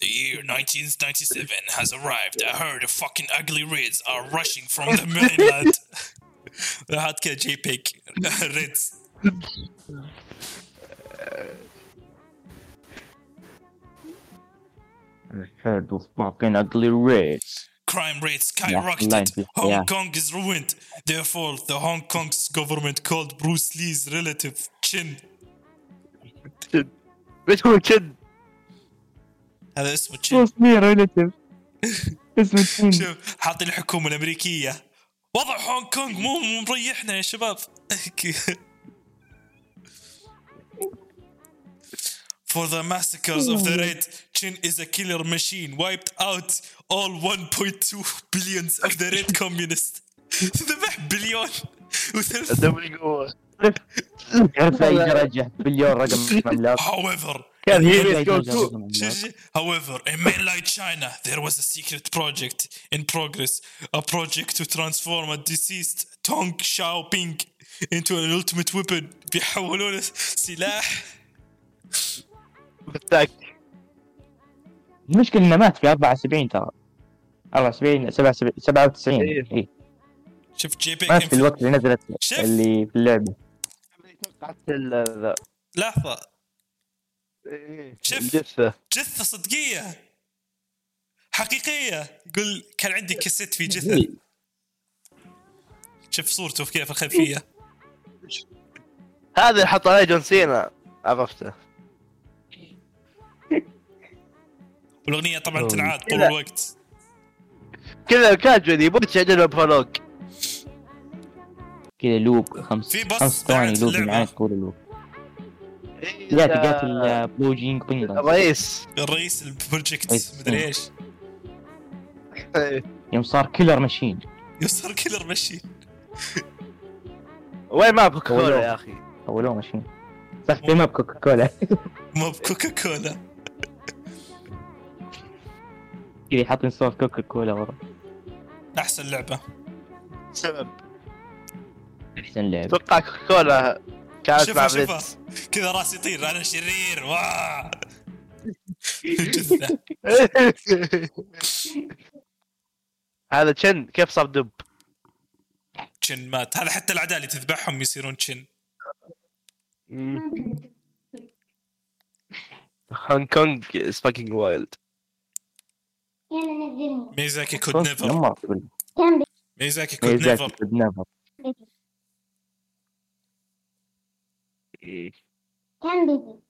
The year 1997 has arrived. A herd of fucking ugly reds are rushing from the mainland. The كذا JPEG بيك ريدز A herd of fucking ugly reds. Crime rates skyrocketed. Yeah, Hong yeah. Kong is ruined. Therefore, the Hong Kong's government called Bruce Lee's relative Chin. Chin. Which هو Chin? هذا اسمه Chin. Bruce Lee relative. اسمه Chin. شوف حاطين الحكومة الأمريكية. وضع هونغ كونغ مو مريحنا يا شباب. For the massacres of the red is a killer machine, wiped out all 1.2 billions of the red communists. ذبح بليون الدوري يرجع بليون رقم عملاق however However, in mainland China, there was a secret project in progress, a project to transform a deceased Tong Xiaoping into an ultimate weapon. بيحولونه سلاح بالتاكتيك المشكلة إنه مات في 74 ترى. 74 77 97 إيه. اي شوف جي بي مات في الوقت اللي نزلت شوف. اللي في اللعبة. توقعت إيه، شوف. الجثة جثة صدقية. حقيقية. يقول كان عندي كاسيت في جثة. شوف صورته كذا في الخلفية. هذا اللي حط عليه جون سينا. عرفته. والأغنية طبعا أوه. تنعاد طول. الوقت. كذا كاجولي يبغى تشغل برولوج كذا لوب خمس في بص خمس ثواني لوب. معاك طول اللوب لا تقاتل بلو جينج بينجر الرئيس. الرئيس البروجكت رئيس. مدري إيش. يوم صار كيلر ماشين يصير كيلر مشي وين ما كوكا كولا. يا أخي؟ اولوه ماشين صح في ماب كوكا كولا مو بكوكا كولا كذا حاطين صور كوكا كولا ورا. أحسن لعبة. سبب. أحسن لعبة. أتوقع كوكا كولا كانت مع كذا راسي يطير أنا شرير. واه هذا تشن كيف صار دب؟ تشن مات. هذا حتى الأعداء اللي تذبحهم يصيرون تشن. هونغ كونغ از فاكينج وايلد نزلني ميزاكي كود نيفر كان ميزاكي كود نيفر كود نيفر كان بيجي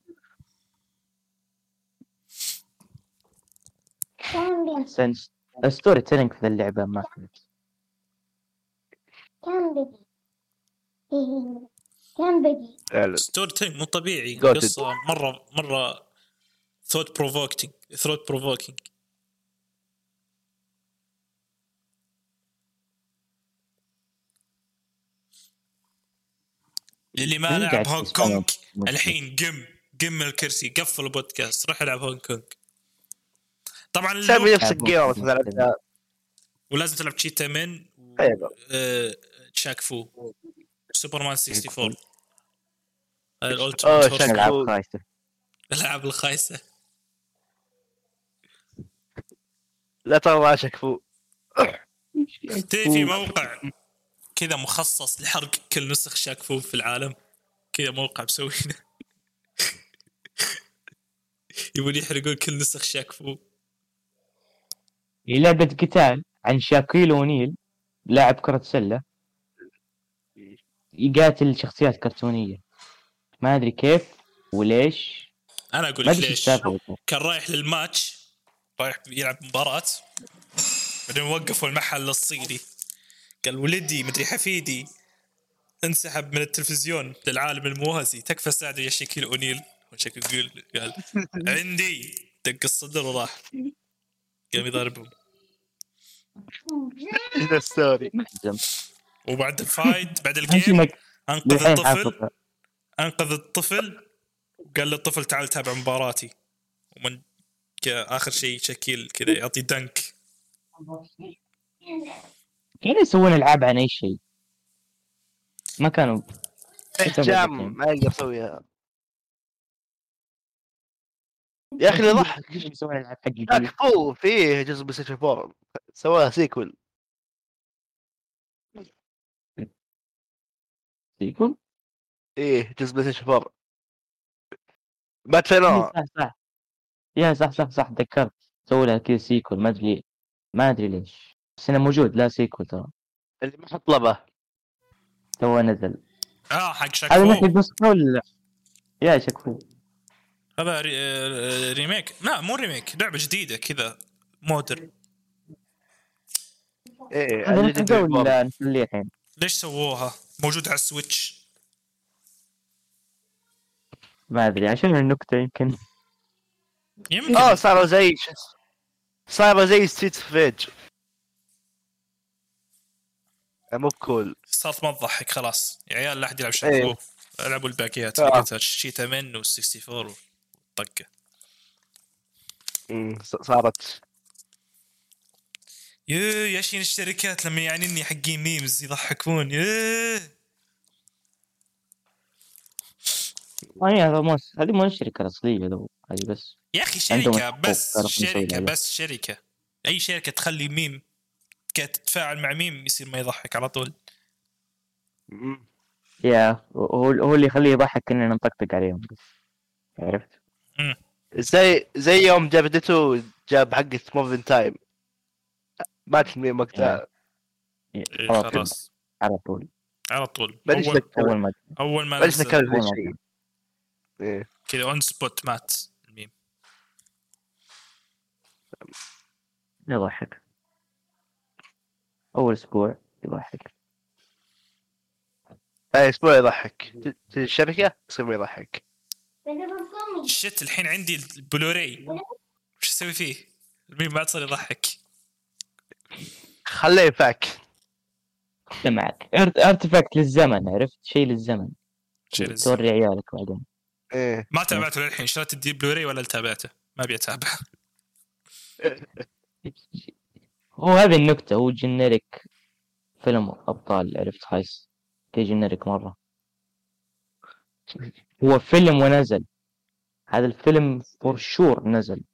كان بيجي احسن ستوري تيلينج في اللعبة ما كانت كان بيجي كان بيجي ستوري تيلينج مو طبيعي. قصة مره مرة ثوت بروفوكينج ثوت بروفوكينج اللي ما مين لعب كونغ موسيقى؟ الحين قم قم من الكرسي قفل البودكاست روح العب هونغ كونغ. طبعا سوي نفسك. ولازم تلعب تشيتا من أيوه. آه، Shaq Fu. Superman 64 أوه، ال ultimate Shaq العاب Fu. خايسة الألعاب الخايسة. لا ترى Shaq Fu تدري في موقع. كذا مخصص لحرق كل نسخ Shaq Fu في العالم. كذا موقع مسوينه. يبون يحرقون كل نسخ Shaq Fu هي لعبة قتال عن شاكيل اونيل لاعب كرة سلة. يقاتل شخصيات كرتونية. ما أدري كيف وليش. أنا أقول لك ليش. كان رايح للماتش رايح يلعب مباراة بعدين وقفوا المحل الصيني. قال ولدي مدري حفيدي انسحب من التلفزيون للعالم الموازي تكفى ساعده يا شكيل أونيل. وش شاكيل يقول؟ قال عندي. دق الصدر وراح. قام يضربهم the story محزم وبعد ال fight بعد ال game أنقذ الطفل. أنقذ الطفل. وقال للطفل تعال تابع مباراتي. ومن آخر شيء شكيل كذا يعطي dunk. كانوا يسوون العاب عن أي شيء؟ ما كانوا جام ما يقدر يسويها. يا أخي اللي ضحك. يسوون العاب حق شاك الجيل فو فيه جزء بلاي ستيشن 4 سواها سيكول يكون إيه جزء بلاي ستيشن 4 باتلنا صح صح. يا صح صح صح تذكرت. سووا لها كذا سيكول ما أدري ما أدري ليش. بس إنه موجود لا سيكول ترى. اللي ما حط لبه. تو نزل. آه حق Shaq هذا محتاج نسخة ولا لا؟ يا Shaq Fu. هذا ري... آه، remake لا مو ريميك لعبة جديدة كذا modern إيه هذا. ولا نخليه الحين. ليش سووها؟ موجود على ال Switch ما أدري عشان النكتة يمكن. يمكن. آه صاروا زي؟ صاروا زي ستريت فيج مو بكول. صارت ما تضحك خلاص. يا عيال لا أحد يلعب شاك إيه. ألعبوا الباقيات. آه. شيتا من و 64 والطقه صارت. يو يا شين الشركات لما يعنيني حقين ميمز يضحكون. يو آه، هذا مو هذه مو الشركة الأصلية ذو هذه بس. يا أخي شركة بس شركة. بس شركة. أي شركة تخلي ميم تتفاعل مع ميم يصير ما يضحك على طول. يا هو هو اللي يخليه يضحك اننا نطقطق عليهم. عرفت؟ زي زي يوم جاب ليتو جاب حقة morbin' time مات الميم وقتها. إيه، إيه، على طول. خلاص. على طول. على طول. أول ما أول ما الشيء إيه. كذا on spot مات الميم يضحك. أول أسبوع يضحك. أي أسبوع يضحك. ت- ت- الشركة يصير ما يضحك. shit الحين عندي البلوراي وش أسوي فيه؟ الميم ما صار يضحك. خليه يفك. معك. artifact للزمن عرفت؟ شيء للزمن. شيء للزمن. توري عيالك بعدين. إيه. ما تابعته للحين. شريت الدي بلوراي ولا تابعته؟ ما أبي اتابع هو هذه النكتة هو generic فيلم أبطال عرفت high key generic مرة. هو فيلم ونزل. هذا الفيلم for sure نزل.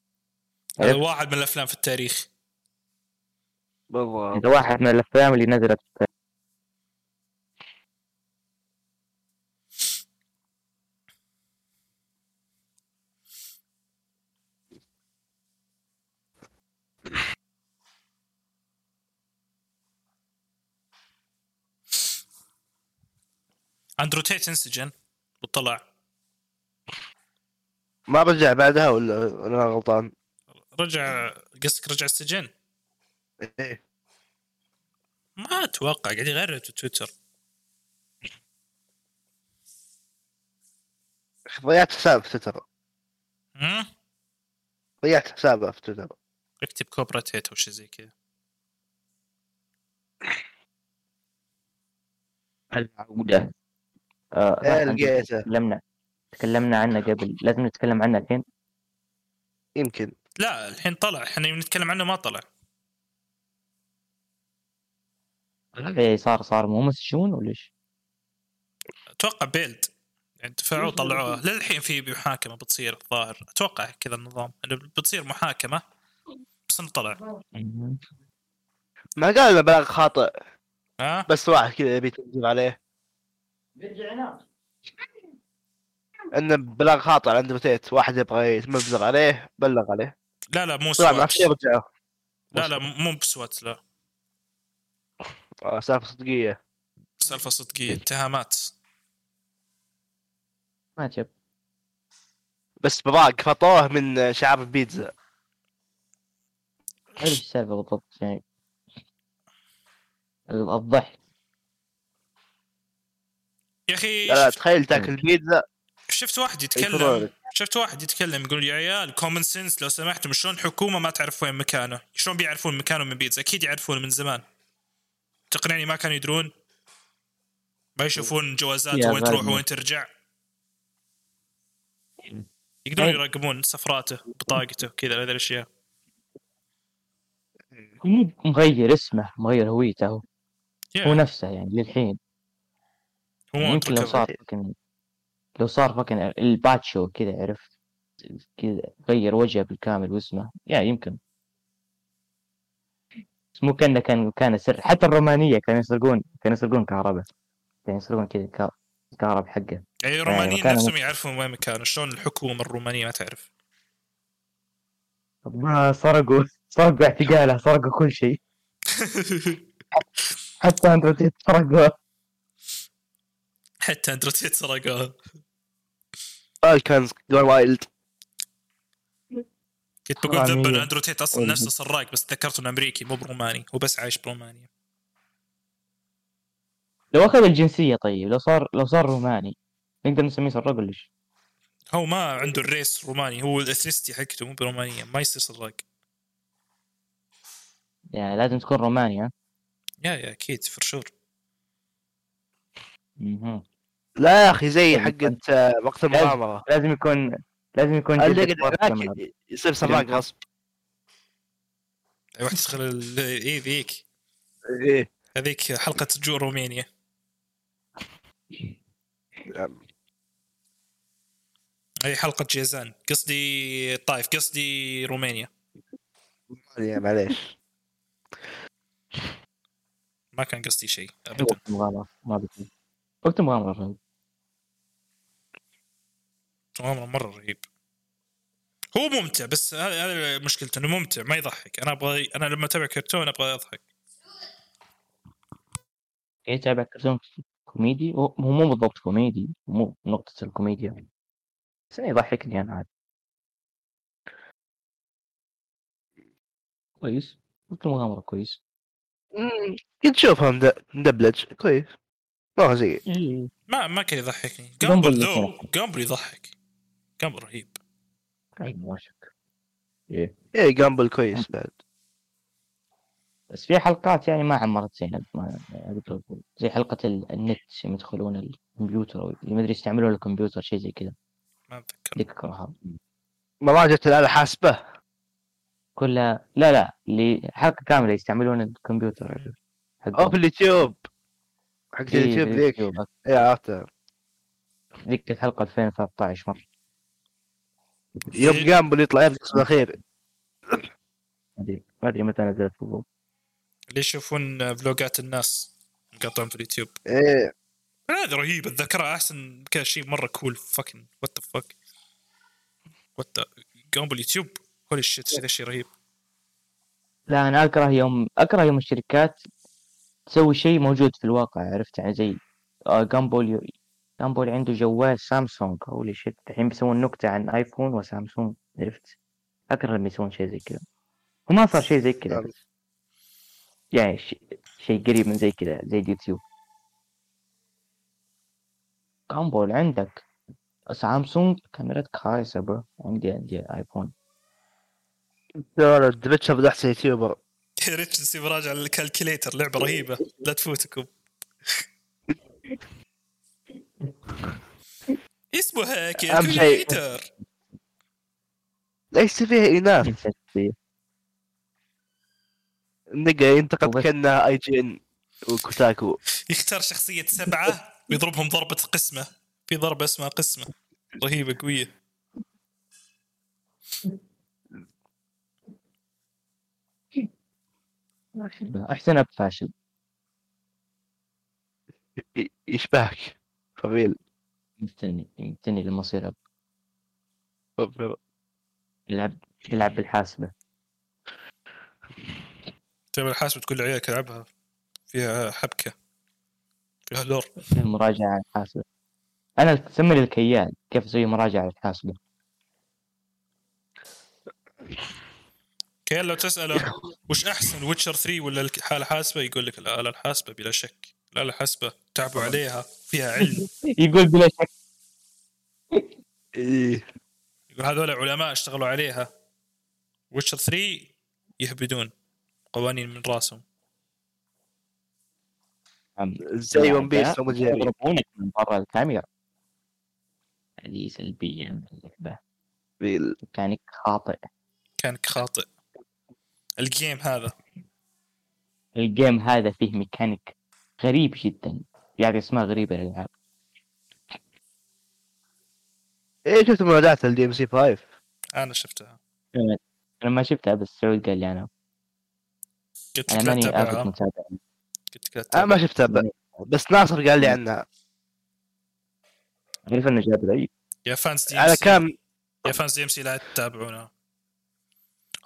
هذا؟ واحد من الأفلام في التاريخ. بالضبط هذا واحد من الأفلام اللي نزلت في اندرو تيت انسجن وطلع. ما رجع بعدها ولا أنا غلطان؟ رجع قصدك رجع السجن؟ إيه. ما أتوقع قاعد يغرد في تويتر. ضيعت حساب في تويتر؟ ضيعت حسابه في تويتر. اكتب كوبرا تيت أو شيء زي كذا. العودة آه لقيته تكلمنا تكلمنا عنه قبل. لازم نتكلم عنه الحين. يمكن. لا الحين طلع. إحنا نتكلم عنه ما طلع. إيه صار صار مو مسجون ولا إيش؟ أتوقع بيلد يعني دفعوه طلعوه. للحين في محاكمة بتصير الظاهر. أتوقع كذا النظام. إنه بتصير محاكمة بس إنه طلع. ما قال انه بلاغ خاطئ. ها؟ بس واحد كذا يبي تنزل عليه. انه بلاغ خاطئ عند بتيت واحد يبغى يتمبلغ عليه بلغ عليه. لا لا مو سوات. لا لا مو بسوات لا. آه، سالفة صدقية. سالفة صدقية اتهامات. ما جاب بس براق فطوه من شعار البيتزا إيش السالفة بالضبط يعني. ال- الضحك. يا أخي لا تخيل تاكل بيتزا. شفت واحد يتكلم. شفت واحد يتكلم يقول يا عيال common sense لو سمحتم شلون حكومة ما تعرف وين مكانه؟ شلون بيعرفون مكانه من بيتزا؟ أكيد يعرفون من زمان. تقنعني ما كانوا يدرون؟ ما يشوفون جوازات وين تروح. وين ترجع؟ يقدرون أي. يراقبون سفراته بطاقته كذا هذه الأشياء. مغير اسمه مغير هويته هو. يا، هو نفسه يعني للحين. هو يعني لو. صار فكن لو صار فكن الباتشو كذا عرفت؟ كذا غير وجهه بالكامل واسمه يا يمكن. بس مو كأنه كان كان سر حتى الرومانية كانوا يسرقون كانوا يسرقون كهرباء. كانوا يسرقون كذا كا- كهرباء حقه. يعني الرومانيين مكانه نفسهم يعرفون وين مكانه. شلون الحكومة الرومانية ما تعرف؟ ما سرقوا سرقوا اعتقاله سرقوا كل شيء. حتى أندرو تيت سرقوا حتى أندرو تيت سرقوها فالكنز gone wild كنت بقول ذنب. إنه أندرو تيت أصلا. نفسه سراق بس تذكرت إنه أمريكي مو بروماني هو بس عايش برومانيا لو أخذ الجنسية طيب لو صار لو صار روماني نقدر نسميه سراق ولا إيش؟ هو ما عنده ال race روماني هو ال ethnicity حقته مو برومانيا ما يصير سراق يعني لازم تكون روماني ها؟ yeah yeah أكيد for sure. لا يا أخي زي حقة آه، وقت المغامرة. لازم يكون لازم يكون اللي هناك. يصير سراق غصب؟ واحد تدخل ال- إيه ذيك. إيه. هذيك حلقة جو رومانيا. اي حلقة جيزان. قصدي طايف قصدي رومانيا. يا معليش. ما كان قصدي شيء ابدا. وقت مغامرة ما وقت مغامرة مغامره مرة رهيب. هو ممتع بس هذا مشكلته إنه ممتع ما يضحك. أنا أبغى أنا لما أتابع كرتون أبغى أضحك. يتابع كرتون كوميدي؟ هو هو مو بالضبط كوميدي مو نقطة الكوميديا. بس إنه يضحكني أنا عاد. كويس. وقت المغامرة كويس. كنت تشوفها مد- مدبلج كويس. ما هو زي. إيه. ما ما كان يضحكني. جامبل though. جامبل يضحك. جامبل رهيب. أي ما شك إيه. إيه جامبل كويس بعد. بس في حلقات يعني ما عمرت زي ما أقدر أقول. زي حلقة ال- النت يوم يدخلون الكمبيوتر اللي ما أدري يستعملون الكمبيوتر شيء زي كذا. ما أتذكر. ذيك أكرهها مراجعة الآلة حاسبة؟ كلها لا لا اللي حلقة كاملة يستعملون الكمبيوتر. حقهم. أو في اليوتيوب. حق إيه، اليوتيوب ذيك. إيه عرفتها ذيك الحلقة 2013 مرة. يوم إيه. جامبل يطلع يرقص بالاخير ما أدري متى نزلت بالضبط اللي يشوفون فلوجات الناس مقاطعهم في اليوتيوب. إيه. هذا رهيب اتذكرها أحسن كذا شيء مرة cool fucking what the fuck what قاموا باليوتيوب. holy shit هذا شيء رهيب. لا أنا أكره يوم أكره يوم الشركات تسوي شيء موجود في الواقع عرفت؟ يعني زي آه، جامبول جامبول عنده جوال سامسونج. holy shit الحين بيسوون نكتة عن آيفون وسامسونج عرفت أكره لما يسوون شيء زي كذا. وما صار شيء زي كذا. بس. يعني شيء شيء قريب من زي كذا زي اليوتيوب. جامبول عندك. سامسونج كاميرتك خايسة bro. عندي عندي آيفون. ترى ريتشارد أحسن YouTuber. ريتش نسيب راجع ال calculator لعبة رهيبة. لا تفوتكم. اسمها. calculator ليس فيها إناث. نقا ينتقد. كأنها أي جي إن وكوتاكو يختار شخصية سبعة ويضربهم ضربة قسمة في ضربة اسمها قسمة رهيبة قوية أحسن أب فاشل يشبهك فبيل مستني مستني لما أصير أب يلعب يلعب بالحاسبة. تعمل الحاسبه تقول لعيالك ألعبها. فيها حبكة. فيها lore. مراجعة على الحاسبة. أنا تسمي لي الكيال كيف أسوي مراجعة على الحاسبة؟ كان لو تسأله وش أحسن ويتشر 3 ولا الآلة الحاسبة؟ يقول لك الاله الحاسبة بلا شك. الاله الحاسبه تعبوا عليها. فيها علم. يقول بلا شك. إيه. يقول هذول علماء اشتغلوا عليها. ويتشر 3 يهبدون قوانين من راسهم. عم- زي ون بيس لا، يضربونك من برا الكاميرا. هذه سلبية من اللعبة. بيل. ميكانيك خاطئ. كانك خاطئ. ال game هذا. ال game هذا فيه ميكانيك. غريب جدا يعني اسماء غريبة للألعاب إيه شفت منادات الدي ام سي 5 أنا شفتها. أنا ما شفتها بس سعود قال لي أنا. قلت لا ماني آخذ تتابعها متابع قلت لك لا أنا ما شفتها ب- بس ناصر قال لي عنها. أعرف إنه جاب العيد يا فانز دي ام على كام يا فانز دي ام سي لا تتابعونها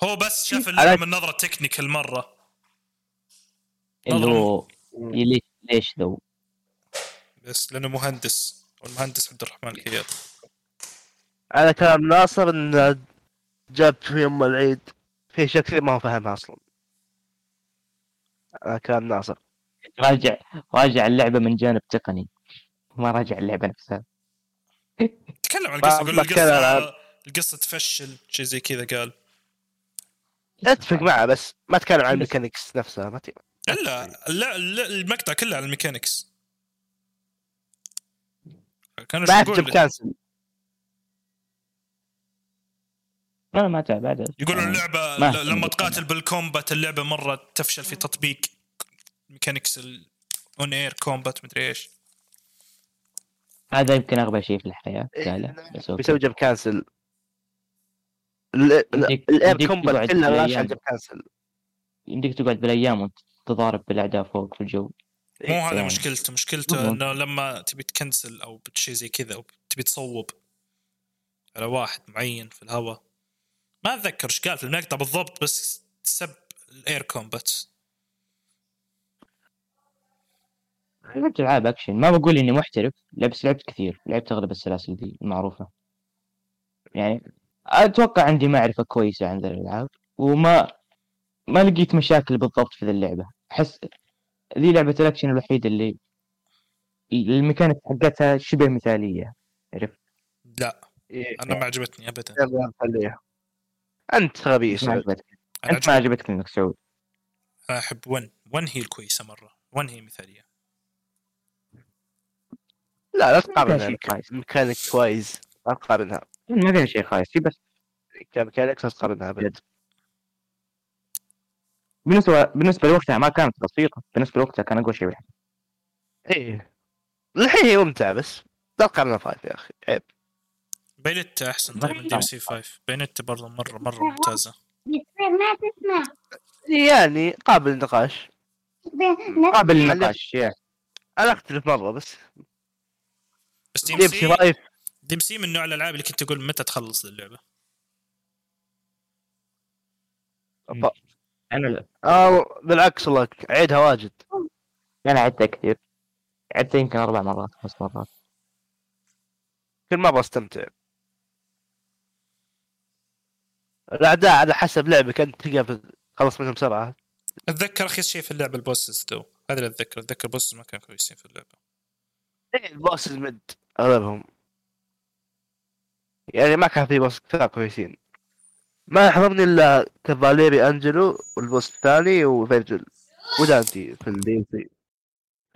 هو بس شاف على- اللعبه من نظره تكنيكال مرة. اللي نظرة. هو ليش ليش ذو بس لأنه مهندس والمهندس عبد الرحمن الكياد على كلام ناصر انه جاب في يوم العيد في اشياء كثير ما هو فاهمها أصلا. على كلام ناصر. راجع راجع اللعبة من جانب تقني. ما راجع اللعبة نفسها. تكلم عن القصة يقول القصة. القصة تفشل شيء زي كذا قال. أتفق معه بس ما تكلم عن ال mechanics نفسها ما ت... الا لا لا المقطع كله على ال mechanics. كانوا يعجب يقول cancel. أنا ما تعب بعد. يقولون آه، اللعبة ما لما. تقاتل بال combat اللعبة مرة تفشل في تطبيق mechanics ال on air combat مدري إيش. هذا يمكن أغبى شيء في الحياة. إيه، بس okay. بيسوي jump cancel. ال air combat كلها jump cancel. يمديك تقعد بالأيام وأنت تضارب بالأعداء فوق في الجو. مو هذا يعني. مشكلته مشكلته. إنه لما تبي تكنسل أو شيء زي كذا أو تبي تصوب على واحد معين في الهواء. ما أتذكر إيش قال في المقطع بالضبط بس سب ال air combat لعبت العاب أكشن. ما بقول إني محترف لا بس لعبت كثير. لعبت أغلب السلاسل دي المعروفة. يعني أتوقع عندي معرفة كويسة عن ذي الألعاب وما ما لقيت مشاكل بالضبط في ذي اللعبة. أحس ذي لعبة الأكشن الوحيدة اللي الميكانيك حقتها شبه مثالية عرفت؟ لا إيه. أنا ما عجبتني ابدا. يلا خليها. أنت غبي ما سعود. أنت ما عجب... عجبتك إنك سعود. أنا أحب 1 1 هي الكويسه مرة. 1 هي مثالية. لا لا تقارنها كويس. ميكانيك كويس ما تقارنها. ما فيها شيء خايس هي بس كميكانيك لا تقارنها ابد بالنسبة بالنسبة لوقتها ما كانت بسيطة. بالنسبة لوقتها كان أقوى شيء بالحياة. إيه. الحين هي ممتعة بس. لا تقارنها five يا أخي. عيب. بيونيتا أحسن طيب من DMC 5 بيونيتا برضه مره مرة ممتازة. ما تسمع. يعني قابل للنقاش. قابل للنقاش أنا أختلف مرة بس. بس DMC five DMC من نوع الألعاب اللي كنت تقول متى تخلص اللعبة. أنا لا. آه بالعكس والله عيدها واجد. أنا عدتها كثير. عدتها يمكن أربع مرات خمس مرات. كل مرة أستمتع. الأعداء على حسب لعبك أنت تلقى خلص منهم بسرعة أتذكر اخيس شيء في اللعبة البوسز تو. هذا اللي اتذكر أتذكر البوسز ما كانوا كويسين في اللعبة. إيه، البوس المد أغلبهم. يعني ما كان في بوس كثار كويسين. ما حضرني إلا كافاليري أنجلو والبوس الثاني وفيرجل. ودانتي في الدي سي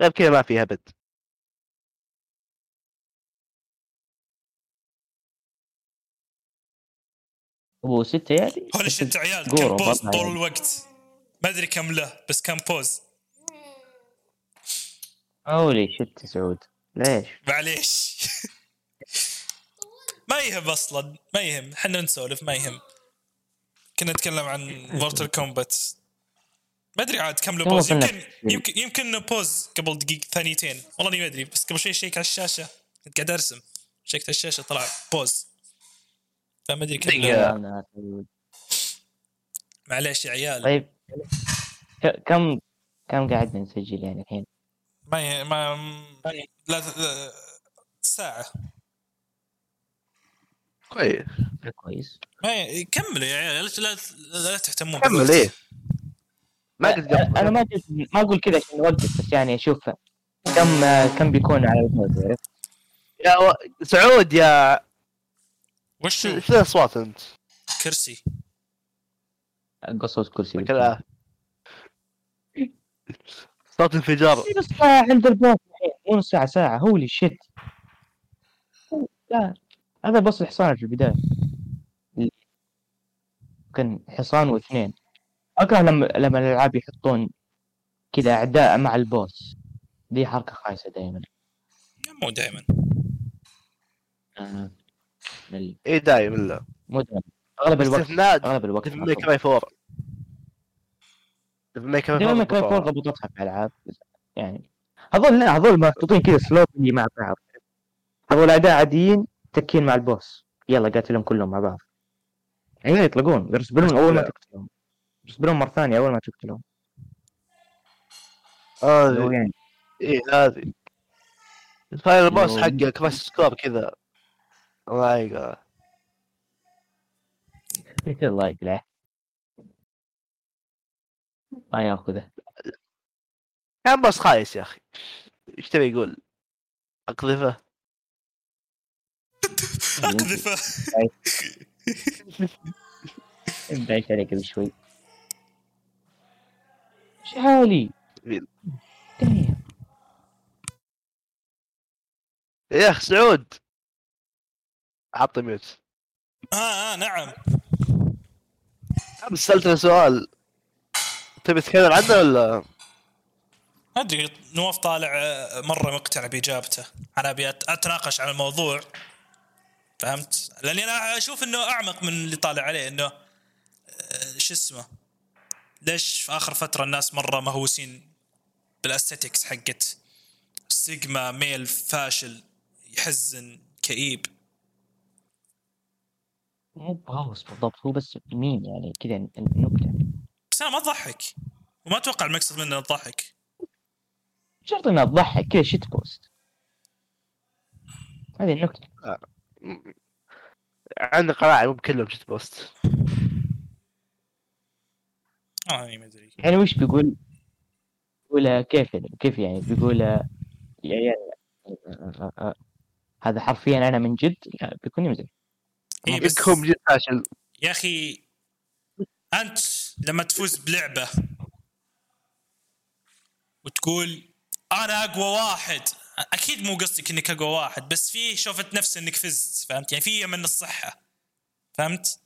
غير كذا ما فيها أبد. أبو ستة يعني؟ holy بس shit عيال كان pause طول. الوقت. ما أدري كم له بس كان pause. holy shit سعود. ليش؟ معليش. ما يهم أصلا ما يهم. إحنا نسولف ما يهم. كنا نتكلم عن مورتال كومبات ما أدري عاد كم له pause. يمكن يمكن يمكن pause قبل دقيقة ثانيتين. والله إني ما أدري بس قبل شوي check على الشاشة. كنت قاعد أرسم. شيكت على الشاشة طلع بوز. فما أدري كم. معليش يا عيال. طيب. كم كم قاعد نسجل يعني الحين؟ ما ي... ما لا لا- ساعة. كويس. كويس. ي... كملوا يا عيال لا, لا, تهتمون كمل. إيه. ما قد أنا ما قلت ما أقول كذا عشان نوقف بس يعني أشوف كم كم بيكون على الفوز عرفت؟ يا و... سعود يا وشو شو الأصوات أنت؟ كرسي. قصص كرسي. كذا صوت انفجار. نص ساعة عند البوس الحين مو نص ساعة ساعة. هولي شيت لا. هذا بس الحصان في البداية. كان حصان واثنين. أكره لما لما الألعاب يحطون كذا أعداء مع ال boss. دي حركة خايسة دائما مو دائما آه. مل- إيه دايم لا. مو دائما أغلب الوقت استثناء أغلب الوقت ديفل ماي كراي 4 ديفل ماي كراي دائما 4 كراي four ضبطتها في ألعاب. يعني هذول لا هذول محطوطين كذا slow اللي مع بعض. هذول اعداء عاديين. تكين مع ال boss. يلا قاتلهم كلهم مع بعض. عيال يطلقون. يرسبنون أول ما تقتلهم. يرسبنون مرة ثانية أول ما تقتلهم. هذه يعني. إيه هذه. ال final boss حقه كراش سكور كذا. الله يقلعه. ما يأخذه. كان boss خايس يا أخي. إيش تبي يقول؟ أقذفه؟ اقذفه بعيش عليك قبل شوي. شحالي مين؟ دايم. يا أخي سعود. حط ميوت. آه آه نعم. بس سالتنا سؤال. تبي تتكلم عنه ولا؟ ما أدري نواف طالع آه، مرة مقتنع بإجابته. أنا أبي أتناقش عن الموضوع. فهمت؟ لأني أنا أشوف إنه أعمق من اللي طالع عليه إنه آه، شو اسمه؟ ليش في آخر فترة الناس مرة مهووسين بالأستيتكس حقت سيجما ميل فاشل يحزن كئيب. مو بهوس بالضبط هو بس مين يعني؟ كذا النكته بس أنا ما تضحك وما أتوقع المقصد منه تضحك شرط انها تضحك كذا shitpost هذه النكتة. عندي قناعه مو بكلهم shitpost. أنا ما أدري. يعني وش بيقول؟ بيقول كيف يعني كيف يعني؟ بيقول يا عيال آه، آه، آه، هذا حرفيا أنا من جد؟ لا بيكون يمزح. إيه بس جد فاشل. يا أخي أنت لما تفوز بلعبة وتقول أنا أقوى واحد أكيد مو قصدك إنك أقوى واحد بس في شوفت نفس إنك فزت فهمت؟ يعني في من الصحة فهمت؟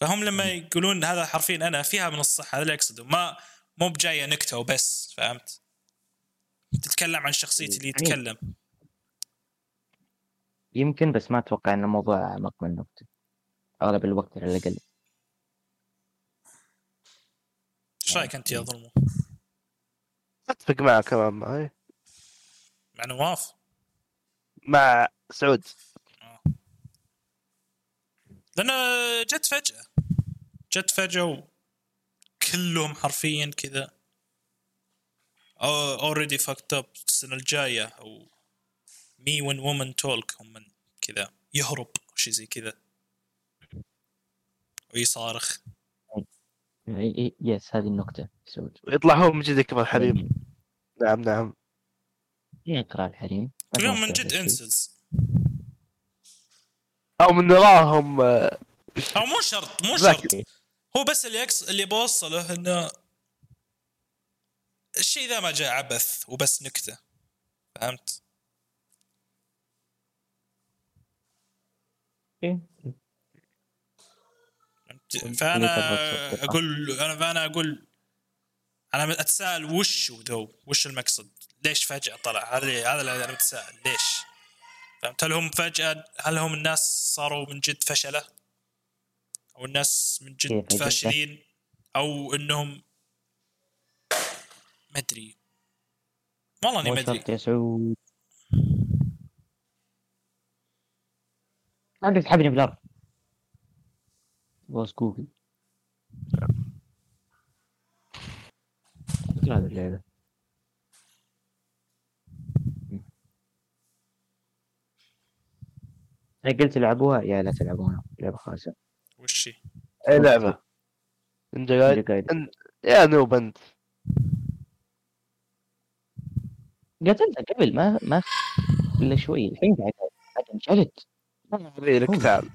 فهم لما يقولون هذا حرفيا أنا فيها من الصحة هذا اللي أقصده. ما مو بجاية نكتة وبس فهمت؟ تتكلم عن شخصية اللي يعني- يتكلم. يمكن بس ما أتوقع ان الموضوع أعمق من نكتة. أغلب الوقت على الأقل. إيش رأيك أنت يا ظلمو أتفق معك كمان معي. مع نواف مع سعود. لأنه جت فجأة. جت فجأة وكلهم حرفيا كذا already fucked up السنة الجاية أو مي وين وومن تولك هم من كذا يهرب شيء زي كذا. ويصارخ. يس هذه سعود. ويطلع هو من جد يكبر حليم نعم نعم. يقرا الحريم في من جد. انسز أو من وراهم آه، أو مو شرط مو. شرط هو بس اللي يقص اللي بوصله إنه الشيء ذا ما جاء عبث وبس نكتة فهمت؟ إيه. فأنا. أقول أنا فأنا أقول أنا أتساءل وش ذو وش المقصد؟ ليش فجأة طلع؟ هذا هذا اللي أنا متساءل. ليش؟ فهمت؟ هل هم فجاه هل هم الناس صاروا من جد فشلة؟ أو الناس من جد؟ فاشلين؟ أو انهم ما أدري. والله إني ما أدري. يا سعود عندك تحبني بالارض بوس جوجل. مثل هذه أنا قلت العبوها يا لا تلعبونها لعبة خاصة. وش هي؟ أي لعبة؟ انت قاعد يا نوب انت قتلتها قبل ما ما إلا شوي. الحين قاعد قاعد انجلد ذي لك تعال.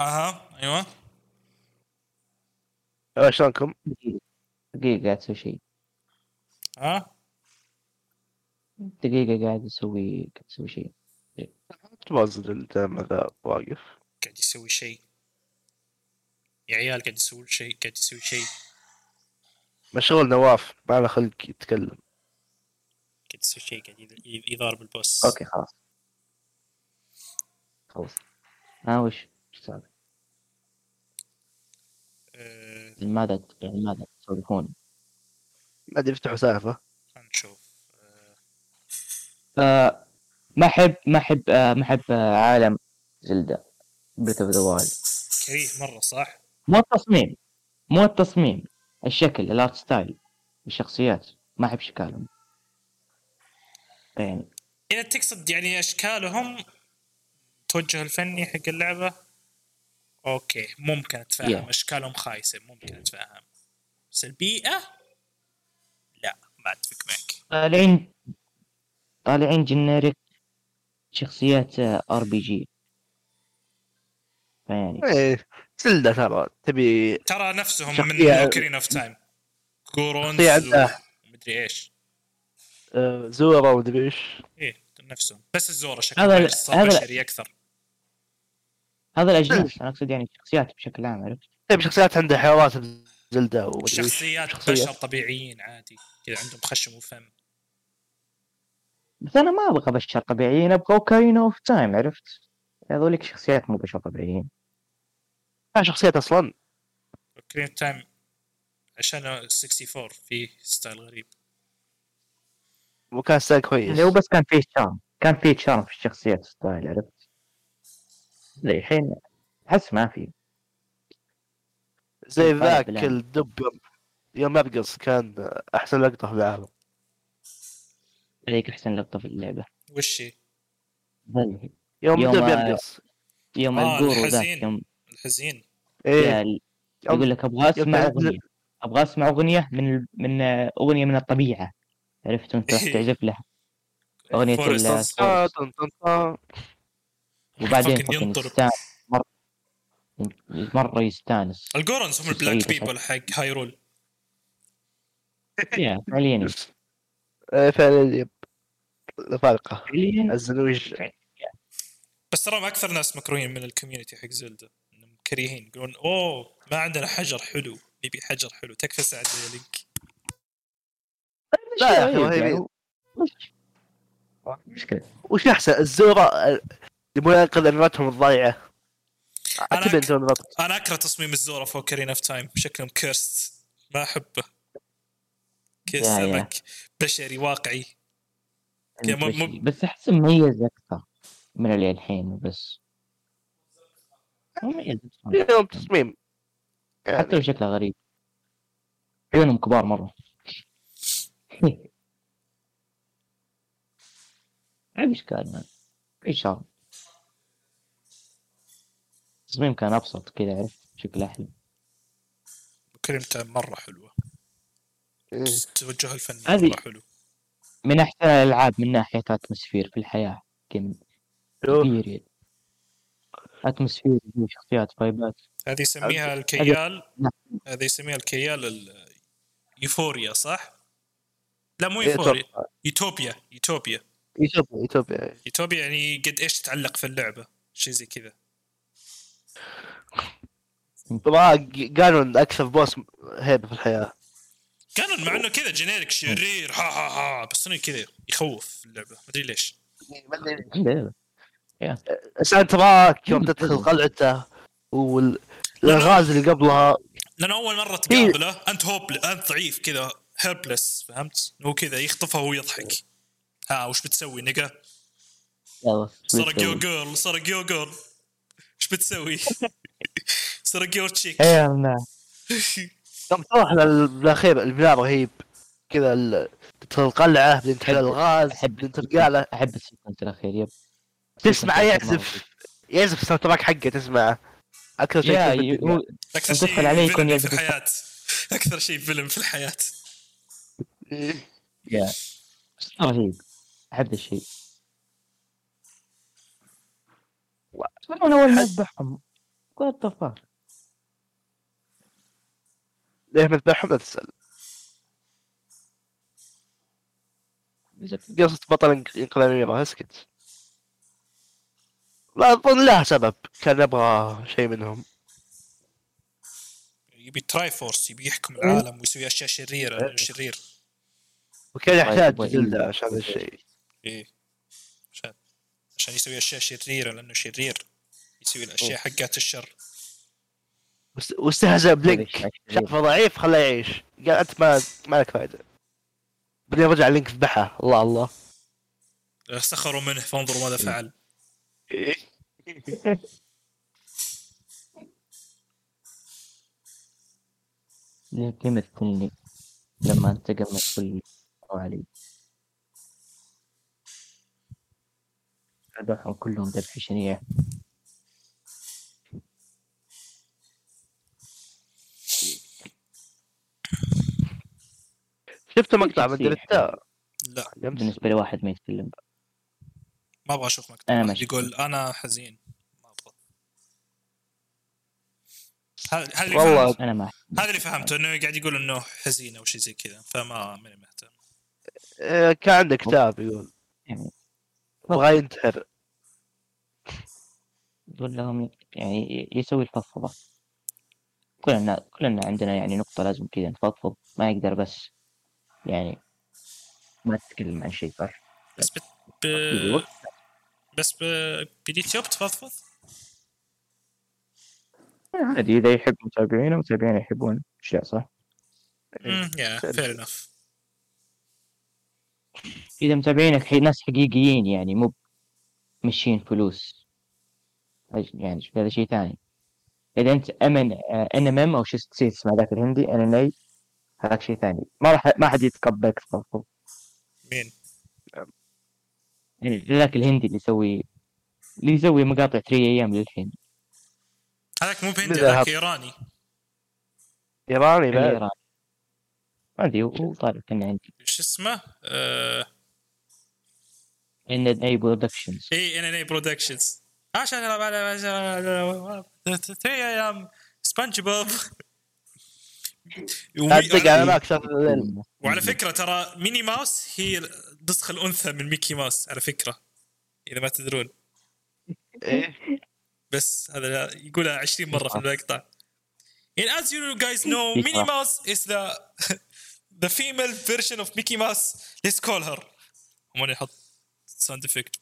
أها أيوه. أيوة، شلونكم؟ دقيقة دقيقة قاعد أسوي شيء. ها؟ دقيقة قاعد أسوي قاعد أسوي شيء. توازن الدم ذا واقف؟ قاعد يسوي شيء. يا عيال قاعد يسوي شيء قاعد يسوي شيء. مشغول نواف ما له خلق يتكلم. قاعد يسوي شيء قاعد يضارب ال boss. Okay خلاص. خلاص. ها وش وش السالفة؟ آه، ماذا يعني ماذا تسولفون؟ ما أدري يفتحوا سالفة. خلينا نشوف. آه، ما احب ما أحب آه ما أحب آه عالم زلدة. Breath of the Wild كريه مرة صح؟ مو التصميم. مو التصميم. الشكل ال art style الشخصيات. ما أحب شكلهم يعني إذا تقصد يعني أشكالهم توجه الفني حق اللعبة. okay ممكن اتفهم Yeah. اشكالهم خايسة ممكن اتفهم بس البيئه لا ما أتفق معك. طالعين طالعين generic شخصيات RPG فيعني إيه زلدة ترى تبي ترى نفسهم من Ocarina of Time Gorons ومدري إيش. آه، Zora ومدري إيش. إيه نفسهم. بس ال Zora شكله هذا- هذا- بشري أكثر. هذا الاجناس أنا أقصد يعني الشخصيات بشكل عام عرفت؟ طيب شخصيات عندها حوارات زلدة شخصيات. بشر طبيعيين عادي كذا عندهم خشم وفم. بس أنا ما أبغى بشر طبيعيين أبغى اوكارينا of Time عرفت؟ هذوليك شخصيات مو بشر طبيعيين. ما شخصيات أصلا. Ocarina of Time عشان 64 فيه style غريب. وكان style كويس. اللي هو بس كان فيه charm كان فيه charm في الشخصيات style عرفت؟ زي الحين أحس ما في. زي ذاك. الدب يوم يرقص كان أحسن لقطة في العالم. هذيك أحسن لقطة في اللعبة. وش هي؟ يوم يوم- الدب يرقص يوم آه، الجورو ذاك الحزين. يوم الحزين. إيه. يقول لك أبغى أسمع أغنية. أبغى أسمع أغنية من ال- من أغنية من الطبيعة. عرفت؟ وانت راح تعزف لها. أغنية وبعدين fucking ينطرب. يستانس. مره مرة يستانس. ال Gorons هم ال black people حق Hyrule يا فعليا yep. فارقة فعليا الزنوج بس تراهم أكثر ناس مكروهين من ال community حق Zelda إنهم كريهين. يقولون أوه ما عندنا حجر حلو. نبي حجر حلو. تكفى ساعد يا Link. لا يا أخي، وهي يعني. مشكلة وش أحسن؟ ال Zora يبغون ينقذ انماتهم نقط أنا أكره تصميم ال Zora ف Ocarina of Time شكلهم cursed ما أحبه. يا. سمك. بشري واقعي. مو- بس احس مميز أكثر من اللي الحين بس. مميز تصميم. يعني حتى لو شكله غريب. عيونهم كبار مرة. عيب اشكال ما اي شر التصميم كان أبسط كذا عرفت؟ شكل أحلى. Ocarina of Time مرة حلوة. إيه. توجه الفني هذه- مرة حلو. من أحسن الألعاب من ناحية atmosphere في الحياة compared atmosphere شخصيات vibe ات هذه يسميها الكيال. هذه يسميها الكيال ال- euphoria صح؟ لا مو إيه، euphoria. يوتوبيا يوتوبيا. يوتوبيا يوتوبيا. يوتوبيا يعني قد إيش تتعلق في اللعبة شيء زي كذا. طبعا Ganon أكثر boss هيبه في الحياة. كان مع إنه كذا generic شرير ها ها ها بس إنه كذا يخوف اللعبة. مدري ليش. بس أنت تراك يوم تدخل قلعته والالغاز اللي قبلها. لأنه أول مرة تقابله أنت هوب أنت ضعيف كذا helpless فهمت؟ هو كذا يخطفها وهو يضحك. ها وش بتسوي؟ nigga؟ يلا سرق يو girl سرق your girl إيش بتسوي؟ سرق your chick. إيه نعم تروح للاخير البناء رهيب. كذا ال- تدخل القلعه بعدين تحل الغاز أحب- بعدين ترجع له. أحب ال sequence الاخير yep. تسمع يعزف يعزف ال soundtrack حقه تسمعه. أكثر شيء أكثر شيء عليه يكون villain في الحياة. أكثر شيء villain في الحياة. يا. رهيب. أحب الشيء. أنا اول ما اذبحهم وات ذا فاك مذبحهم لا تسأل. قصة بطل ينقذ أميرة اسكت لا أظن لها سبب. كان يبغى شيء منهم. يبي Triforce يبي يحكم العالم ويسوي أشياء شريرة لأنه شرير. وكان يحتاج يبغى جلدة إيه. عشان هذا الشيء. إيه. عشان عشان يسوي أشياء شريرة لأنه شرير. يسوي الأشياء حقات الشر. واست- واستهزأ ب Link. شافه ضعيف خلاه يعيش. قال أنت ما ما لك فائدة بعدين رجع Link ذبحه الله الله. سخروا منه فانظروا ماذا فعل. ليه يمثلني لما انتقم من كل علي. ذبحهم كلهم ذبح شنيع. شفت مقطع من شخصية دريتا لا. بالنسبة لواحد ما يتكلم. ما أبغى أشوف مقطع. أنا واحد. يقول أنا حزين. ما أبغى. هذا اللي والله. فهمت أنا ما هذا اللي فهمته إنه قاعد يقول إنه حزين أو شيء زي كذا فما ماني مهتم. آه، كان عنده كتاب يقول. يعني يبغى ينتحر. يقول لهم يعني يسوي الفضفضة. كلنا كلنا عندنا يعني نقطة لازم كذا نفضفض. ما يقدر بس يعني ما تتكلم عن شيء صح؟ بس بت... ب... بس ب... باليوتيوب تفضفض عادي إذا يحب متابعينه متابعينه يحبون أشياء صح؟ يا. فير انف إذا متابعينك حي- ناس حقيقيين يعني مو مشين فلوس يعني هذا شيء ثاني إذا أنت أمن ان إم إم أو شو نسيت اسمه ذاك الهندي إن إن إي هذاك شيء ثاني. ما راح ما حد يتقبلك تفضفض مين؟ يعني ذاك الهندي اللي يسوي اللي يسوي مقاطع 3 أيام للحين. هذاك مو بهندي هذاك إيراني. إيراني بعد. الإيراني. ما أدري هو طالع كان عندي. شو اسمه؟ آه... NNE Productions A NNE Productions عشان سبونج بوب صدق أنا وعلى فكره ترى ميني ماوس هي النسخه الانثى من ميكي ماوس على فكره اذا ما تدرون إيه بس هذا يقولها 20 مره في المقطع And as you guys know, Minnie Mouse is the the female version of Mickey Mouse. Let's call her. I'm gonna يحط sound effect.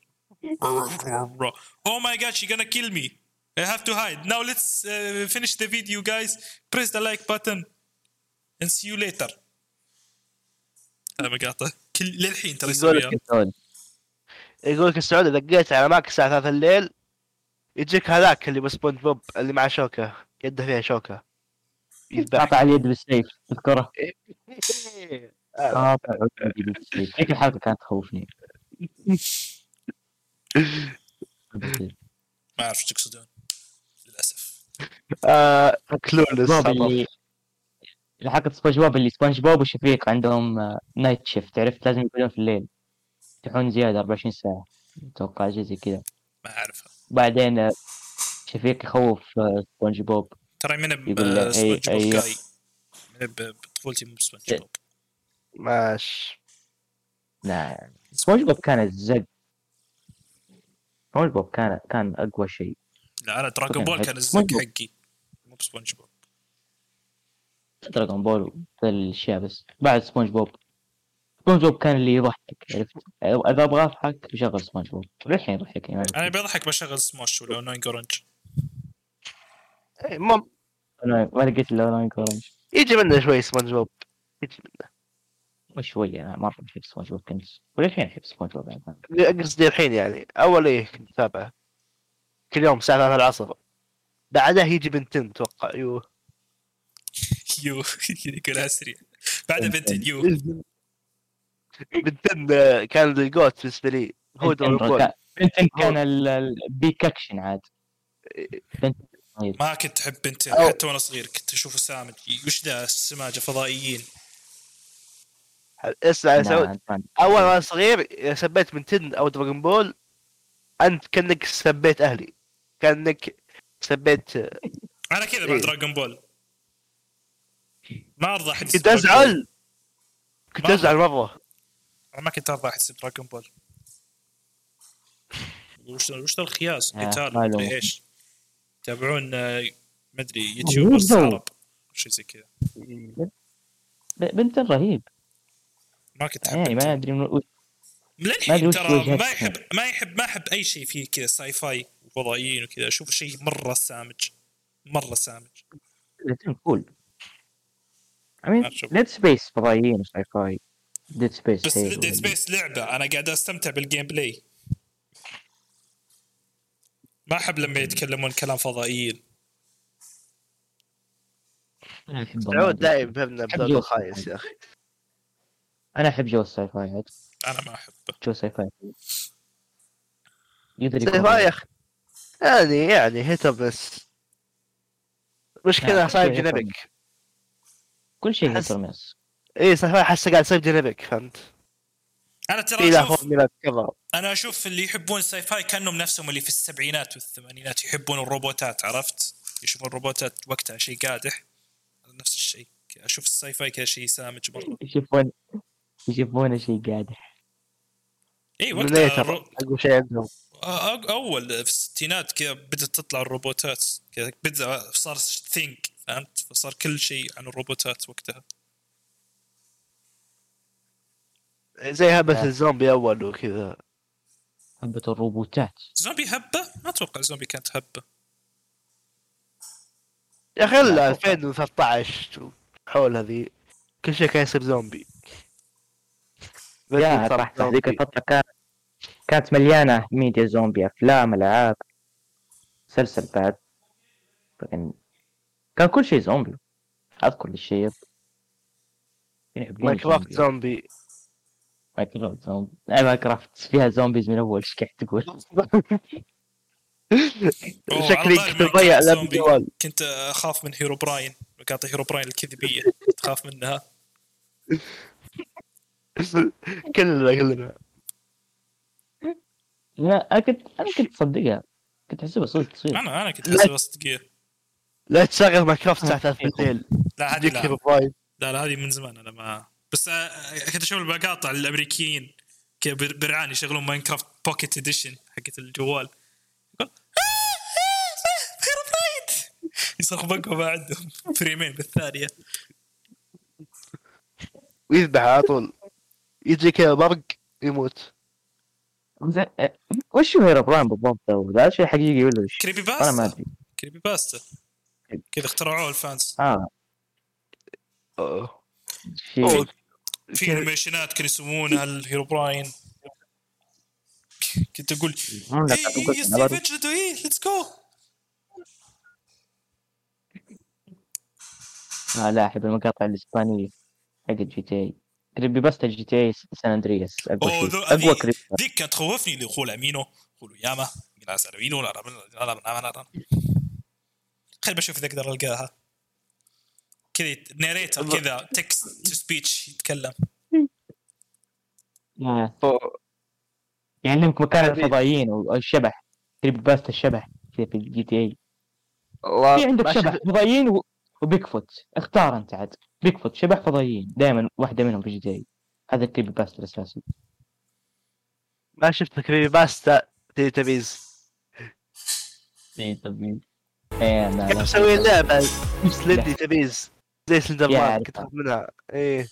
oh my god, she's gonna kill me. I have to hide. Now let's uh, finish the video, guys. Press the like button and see you later. هذا مقاطع كل للحين ترى يقول يسويها. يقول لك السعودي دقيت على ماك الساعة 3 الليل يجيك هذاك اللي بسبونج بوب اللي مع شوكة. يده فيها شوكة. يذبح. قاطع اليد بالسيف تذكره. قاطع اليد بالسيف. ذيك الحلقة كانت تخوفني. ما أعرف إيش تقصدون. للأسف. آه clueless بوب اللي سبونج بوب اللي سبونج بوب وشفيق عندهم night shift عرفت لازم يقعدون في الليل. يفتحون زيادة 24 ساعة. أتوقع شيء زي كذا. ما اعرفها بعدين آه، شفيق يخوف آه، سبونج بوب ترى من سبونج بوب جاي من بطفولتي مو بسبونج بوب ماش. لا سبونج بوب كان الزق سبونج بوب كان كان أقوى شيء. لا أنا دراغون بول كان الزق. حقي. مو بسبونج بوب دراغون بول الاشياء بس بعد سبونج بوب. سبونج بوب كان اللي يضحك عرفت؟ إذا أبغى أضحك بشغل سبونج بوب. للحين يضحكني ما أنا بضحك بشغل سموش ولا Annoying Orange إيه، مم أنا ما لقيت الا Annoying Orange يجي منه شوي سبونج بوب. يجي منه. شوية أنا مرة أحب سبونج بوب كنت. وللحين أحب سبونج بوب قصدي الحين يعني. أول إيه كنت اتابعه كل يوم الساعة 3 العصر. بعدها يجي Ben 10 أتوقع. يو يو. يقولها سريع بعدها بنت يو Ben 10 آه، كان ال GOAT بالنسبة لي. هو دراجون بول Ben 10 كان ال- ال- peak action عاد. Ben 10. ما كنت أحب بنت أو- حتى وأنا صغير. كنت اشوفه سامج وش ذا السماجة؟ فضائيين. اسمع yeah لا، سعود أنت ما- أول وأنا صغير سبيت Ben 10 أو Dragon Ball أنت كأنك سبيت أهلي. كأنك سبيت أنا كذا إيه. بعد Dragon Ball. ما أرضى أحد كنت. أزعل كنت. أزعل مرة أنا ما كنت أرضى أحد يسب Dragon Ball وش وش الخياس آه، قتال مدري. إيش يتابعون آه، مدري YouTubers وش ذا؟ عرب شيء زي كذا ب- Ben 10 رهيب ما كنت أحب يعني. ما أدري من وش- ما للحين ترى. ما يحب ما يحب ما أحب أي شيء فيه كذا sci-fi وفضائيين وكذا أشوف شيء مرة سامج مرة سامج cool I mean. Dead Space فضائيين و sci-fi Dead Space بس Dead Space لعبة. أنا قاعد أستمتع بال gameplay ما أحب لما يتكلمون كلام فضائيين. أنا أحب سعود دائما فهمنا أحب بدور جو. الخايس يا أخي. أنا أحب جو ال sci-fi عاد أنا ما أحبه. جو sci-fi يقدر سيف يكون يا أخي. يعني يعني hate بس مشكلة لا، صاير شيء جنبك كل شيء أحس- يترمس اي صح قاعد يصير جنبك فهمت؟ أنا ترى أشوف أنا أشوف اللي يحبون ال sci-fi كأنهم نفسهم اللي في السبعينات والثمانينات يحبون الروبوتات عرفت؟ يشوفون الروبوتات وقتها شيء قادح. نفس الشيء أشوف ال sci-fi كذا شيء سامج مره يشوفون يجيبونه شيء قادح. اي وقتها اقوى شيء عندهم. أول في الستينات كذا بدأت تطلع الروبوتات كذا بدأ صار thing فهمت؟ فصار كل شيء عن الروبوتات وقتها. زي هبة آه. الزومبي أول وكذا. حبة الروبوتات. زومبي هبة؟ ما أتوقع زومبي كانت هبة. يا أخي لا، الا أتوقع. 2013 حول هذه كل شيء كان يصير زومبي. yeah صار صح صح ذيك زومبي. الفترة كانت كانت مليانة ميديا زومبي أفلام ألعاب مسلسل بعد. لكن كان كل شيء زومبي. أذكر الشيء Minecraft زومبي. Minecraft زومبي. Minecraft فيها zombies من أول إيش قاعد تقول؟ شكلي كنت كان لعبة. جوال. كنت أخاف من Herobrine. مقاطع Herobrine الكذبية. تخاف منها. كلنا كلنا. لا أنا كنت أنا كنت أصدقها كنت أحسبها صدق تصير أنا أنا كنت. أحسبها صدقيه لا تشغل Minecraft الساعة 3 بالليل لا هذه لا. لا لا هذه من زمان أنا ما بس آه، كنت أشوف المقاطع الأمريكيين بزران يشغلون Minecraft Pocket Edition حقت الجوال. يقول Herobrine يصرخ بقوة ما عندهم. فريمين بالثانية ويذبح على طول. يجي كذا برق يموت. وش هو Herobrine بالضبط؟ هو؟ هذا شيء حقيقي ولا وش؟ creepy أنا ما باستا أدري. creepypasta كذا اخترعوه ال fans. آه. أوه. شيء. في animation ات كانوا يسمونها ال Herobrine. كنت أقول مم، لا، اي تقول- اي أنا برضو- Steve اجلدوا اي let's go آه لا أحب المقاطع الإسبانية. حق GT creepypasta GTA San Andreas اقوى شيء. أقوى creepy ذيك كانت تخوفني اللي يقول أمينو. يقولوا ياما. امينو لا لا لا لا لا لا لا خلي بشوف إذا أقدر ألقاها. كذا narrator كذا text-to-speech يتكلم. يعلمك مكان الفضائيين والشبح. creepypasta الشبح كذا في ال GTA في عندك شبح. فضائيين و... و Bigfoot اختار انت عاد. Bigfoot شبح فضائيين دائما واحدة منهم في اي. هذا ال creepy pasta الاساسي ما شفت creepypasta Teletubbies. اي طب مين؟ إيه لا كيف لا. مسوي لعبه Slendytubbies زي Slender Man. كنت أخاف منها. إيه.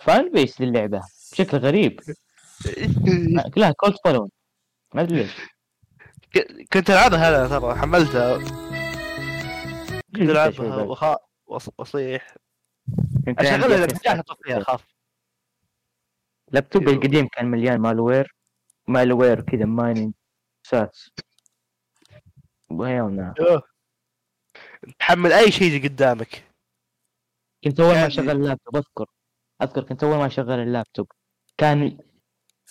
fanbase للعبة. بشكل غريب. كلها cult following. ما أدري ليش. ك- كنت ألعبها أنا ترى حملتها. كنت العبها. وخا واصيح أشغلها اذا اطفيها اخاف لابتوب. القديم كان مليان malware malware كذا mining ساتس وهيونا. تحمل أي شيء يجي قدامك. كنت أول ما كان- أشغل اللابتوب أذكر. أذكر كنت أول ما أشغل اللابتوب. كان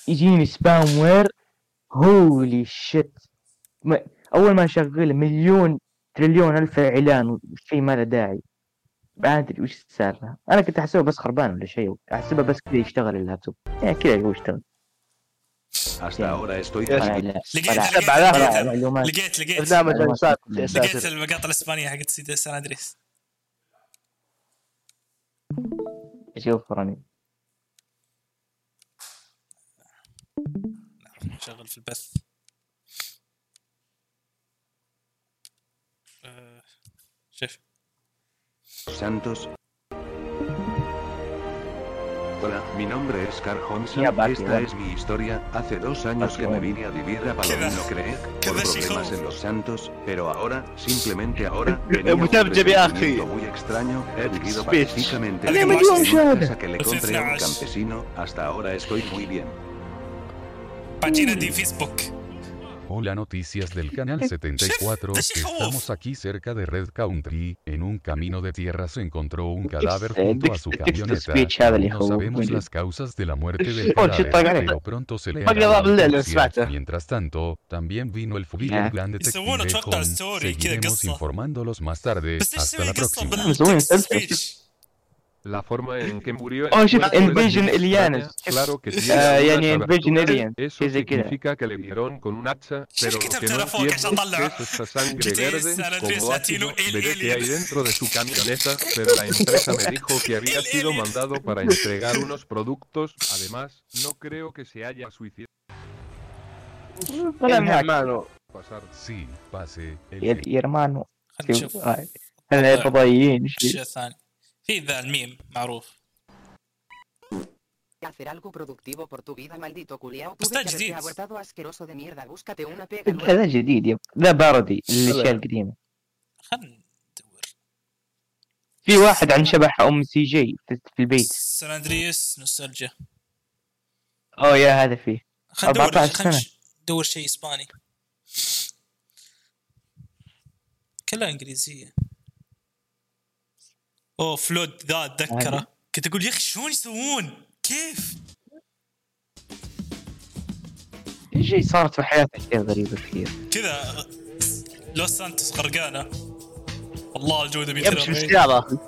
يجيني spamware holy shit أول ما أشغله مليون تريليون ألف اعلان وشيء ما له داعي. ما أدري وش السالفة. أنا كنت أحسبه بس خربان ولا شيء. أحسبه بس كذا يشتغل اللابتوب. يعني كذا هو يشتغل. Hasta ahora estoy. لا لقيت لقيت لقيت برنامج المقاطع الإسبانية حقت سيدي سان ادريس شوف راني شغل في البث. Chef. Santos. Hola, mi nombre es Carl Honsa. Esta es mi historia. Hace dos años que me vine a vivir a Palomino Creek por problemas en Los Santos, pero ahora, simplemente ahora, venía un viaje muy extraño. He vivido pacíficamente en casa que le compré a un campesino. Hasta ahora estoy muy bien. Página de Facebook. Hola noticias del canal 74, estamos aquí cerca de Red Country, en un camino de tierra se encontró un cadáver junto a su camioneta. No sabemos las causas de la muerte del cadáver, pero pronto se le Mientras tanto, también vino el Fubigen Gran Detective con, seguiremos informándolos más tarde, hasta la próxima la forma en que murió. Oh, shit, Invasion Claro que sí. Invasion Aliens. Eso significa que le dieron con un hacha, pero lo que no entiendo es esta sangre verde como ácido veré que hay dentro de su camioneta, pero la empresa me dijo que había sido mandado para entregar unos productos. Además, no creo que se haya suicidado. Hola, mi hermano. Pasar. Sí, pase. Y hermano. yeah في ذا الميم معروف Hacer algo productivo por tu vida, maldito culiao. جديد. haberte abortado asqueroso de mierda. Búscate una pega. هذا جديد yep ذا parody الاشياء القديمه خلينا ندور في واحد عن شبح ام سي جي في البيت San Andreas nostalgia oh yeah هذا فيه خلينا ندور 14 خلينا سنة. نش- ندور شيء اسباني كلها انجليزيه اوه فلود ذا اتذكره كنت أقول يا أخي شلون يسوون؟ كيف؟ في شيء صارت في حياتي اشياء غريبه كثير كذا لوس سانتوس غرقانه والله الجودة يمشي 240 بالسيارة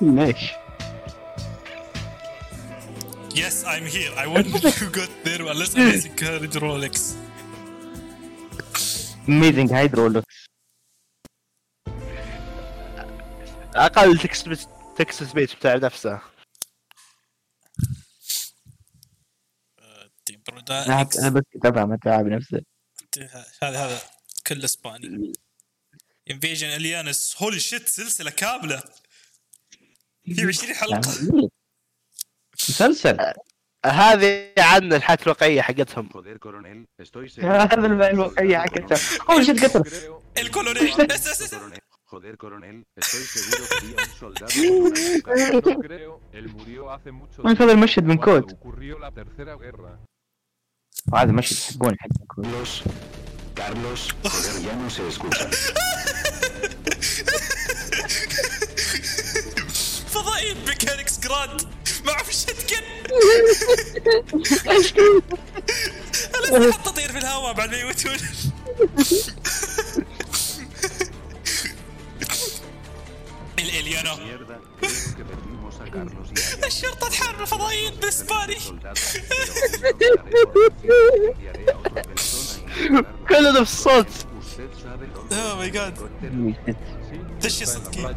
ليش؟ Yes, I'm here. I wouldn't have got there unless amazing carriage Rolex. اميزنج هايدرولوكس أقل تكست تكست بيت بتاع نفسه. أنا أنا بس اتابع متاعب نفسه هذا هذا كله إسباني. انفيجن اليانس هولي شيت سلسلة كاملة. في 20 حلقة. مسلسل. هذه عن الحياة الواقعية حقتهم. هذا الواقعية حقتها اول شيء قتل. الكولونيل. Joder, coronel, estoy seguro que vi a un soldado con una. No creo. Él murió hace mucho ما هذا المشهد من cuando كود ocurrió la tercera guerra. هذا مشهد يحبون حق من كود Carlos, Carlos, joder, ya no se escucha. فضائيين ميكانكس جراند معه في شتكن أنا حط طير في الهواء بعد ما يموتون الإليانا الشرطة تحارب الفضائيين بالإسباني. كل هذا الصوت Oh my god. دش يا صدقي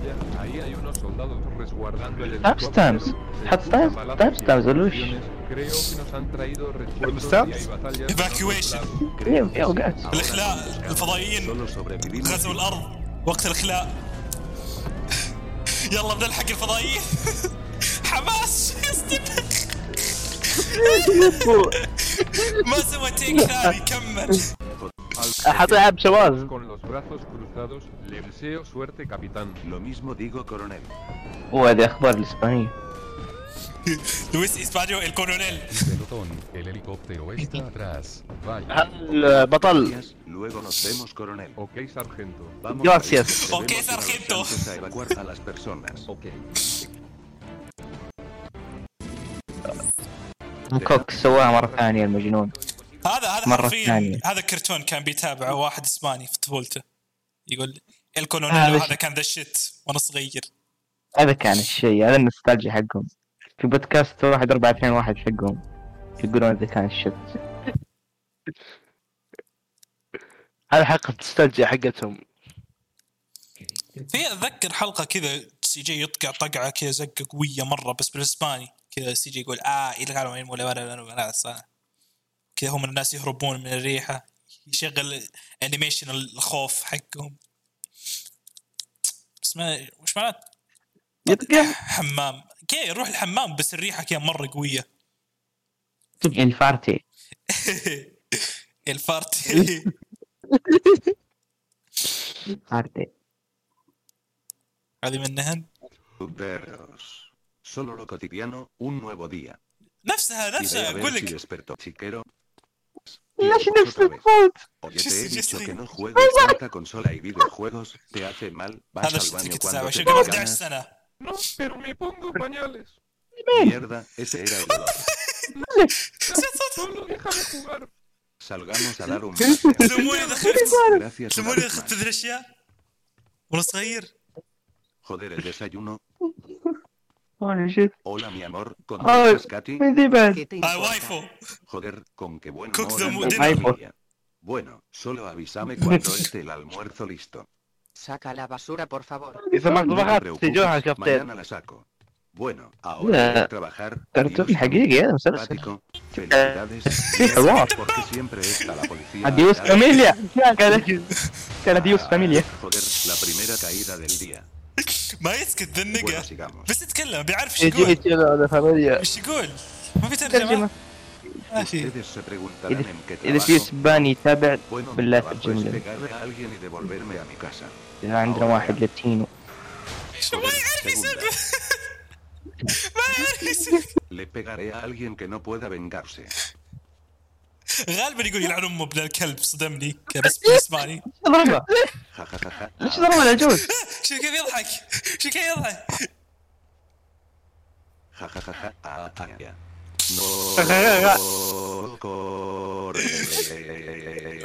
تايم ستامز حط time timestamps ولا وش؟ time الإخلاء الفضائيين غزوا الأرض وقت الإخلاء. يلا بدنا نلحق الفضائيين حماس. ما سوى take ثاني كمل. حطيها بشواذ Con los brazos cruzados, le deseo suerte, capitán. Lo mismo digo, coronel. وهذه أخبار الإسبانية. لويس اسبانيو الكولونيل Pelotón, el helicóptero está atrás. Vaya. البطل Gracias, Luego nos vemos, coronel. Ok, sargento. Vamos. Gracias. Ok, sargento. A evacuar a las personas. Ok. كوك سواها مره ثانية المجنون هذا هذا مرة ثانية. هذا كرتون كان بيتابعه واحد إسباني في طفولته يقول الكولونيل هذا. كان ذا ال shit وأنا صغير هذا كان الشيء هذا النوستالجيا حقهم في بودكاست واحد أربعة اثنين واحد حقهم. يقولون إذا كان ال shit هذا حلقة نوستالجيا حقتهم. في اتذكر حلقة كذا CJ يطقع طقعة كذا زقه قويه مرة بس بالإسباني. كذا CJ يقول آه إلى قالوا ولا ولا ولا كذا هم الناس يهربون من الريحة. يشغل انيميشن الخوف حقهم. بس ما وش معناته؟ يطقع. حمام. كي روح الحمام بس الريحة كي مرة قوية. الفارتي الفارتي الفارتي هذه منهن solo نفسها نفسها أقول لك. ليش نفس الفوت؟ هذا شفتك 29 سنة No, pero me pongo pañales. Mierda, ese era el no, Solo déjame jugar. Salgamos a dar un paseo. لمويه Gracias. لمويه una vez دخلت تدري اشياء وانا صغير. Joder, el desayuno. Hola, mi amor. ¿Con Ay, estás, Katy? Me digas. Waifu Joder, con qué buen Cook humor the Bueno, solo avísame cuando esté el almuerzo listo. Saca la basura, por favor. اذا ما No te طبخت preocupes, تجوها الكابتن mañana la saco. Bueno, ahora Ya. voy a trabajar. كرتون Adiós, حقيقي هذا مسلسل simpático. Felicidades. في حوار Porque siempre está la policía. اديوس allá. فاميليا كان كان اديوس Ah, فاميليا Joder, la primera caída del día. ما يسكت ذا Bueno, النقا sigamos. بس يتكلم بيعرف إيش يجي يقول يجي على فاميليا إيش يقول ما في ترجمه ترجمة ما في Ustedes se preguntarán إذا en qué إذا في trabajo. اسباني يتابع Bueno, mi بالله trabajo عندنا واحد لاتينو شو ما يعرف. يسب ما يعرف يسب Le pegaré a alguien que no pueda vengarse. غالبا يقول يلعن أمه بلا الكلب صدمني كذا بس بالاسباني ضربه. ليش ضربه العجوز؟ شو كيف يضحك شو كيف يضحك.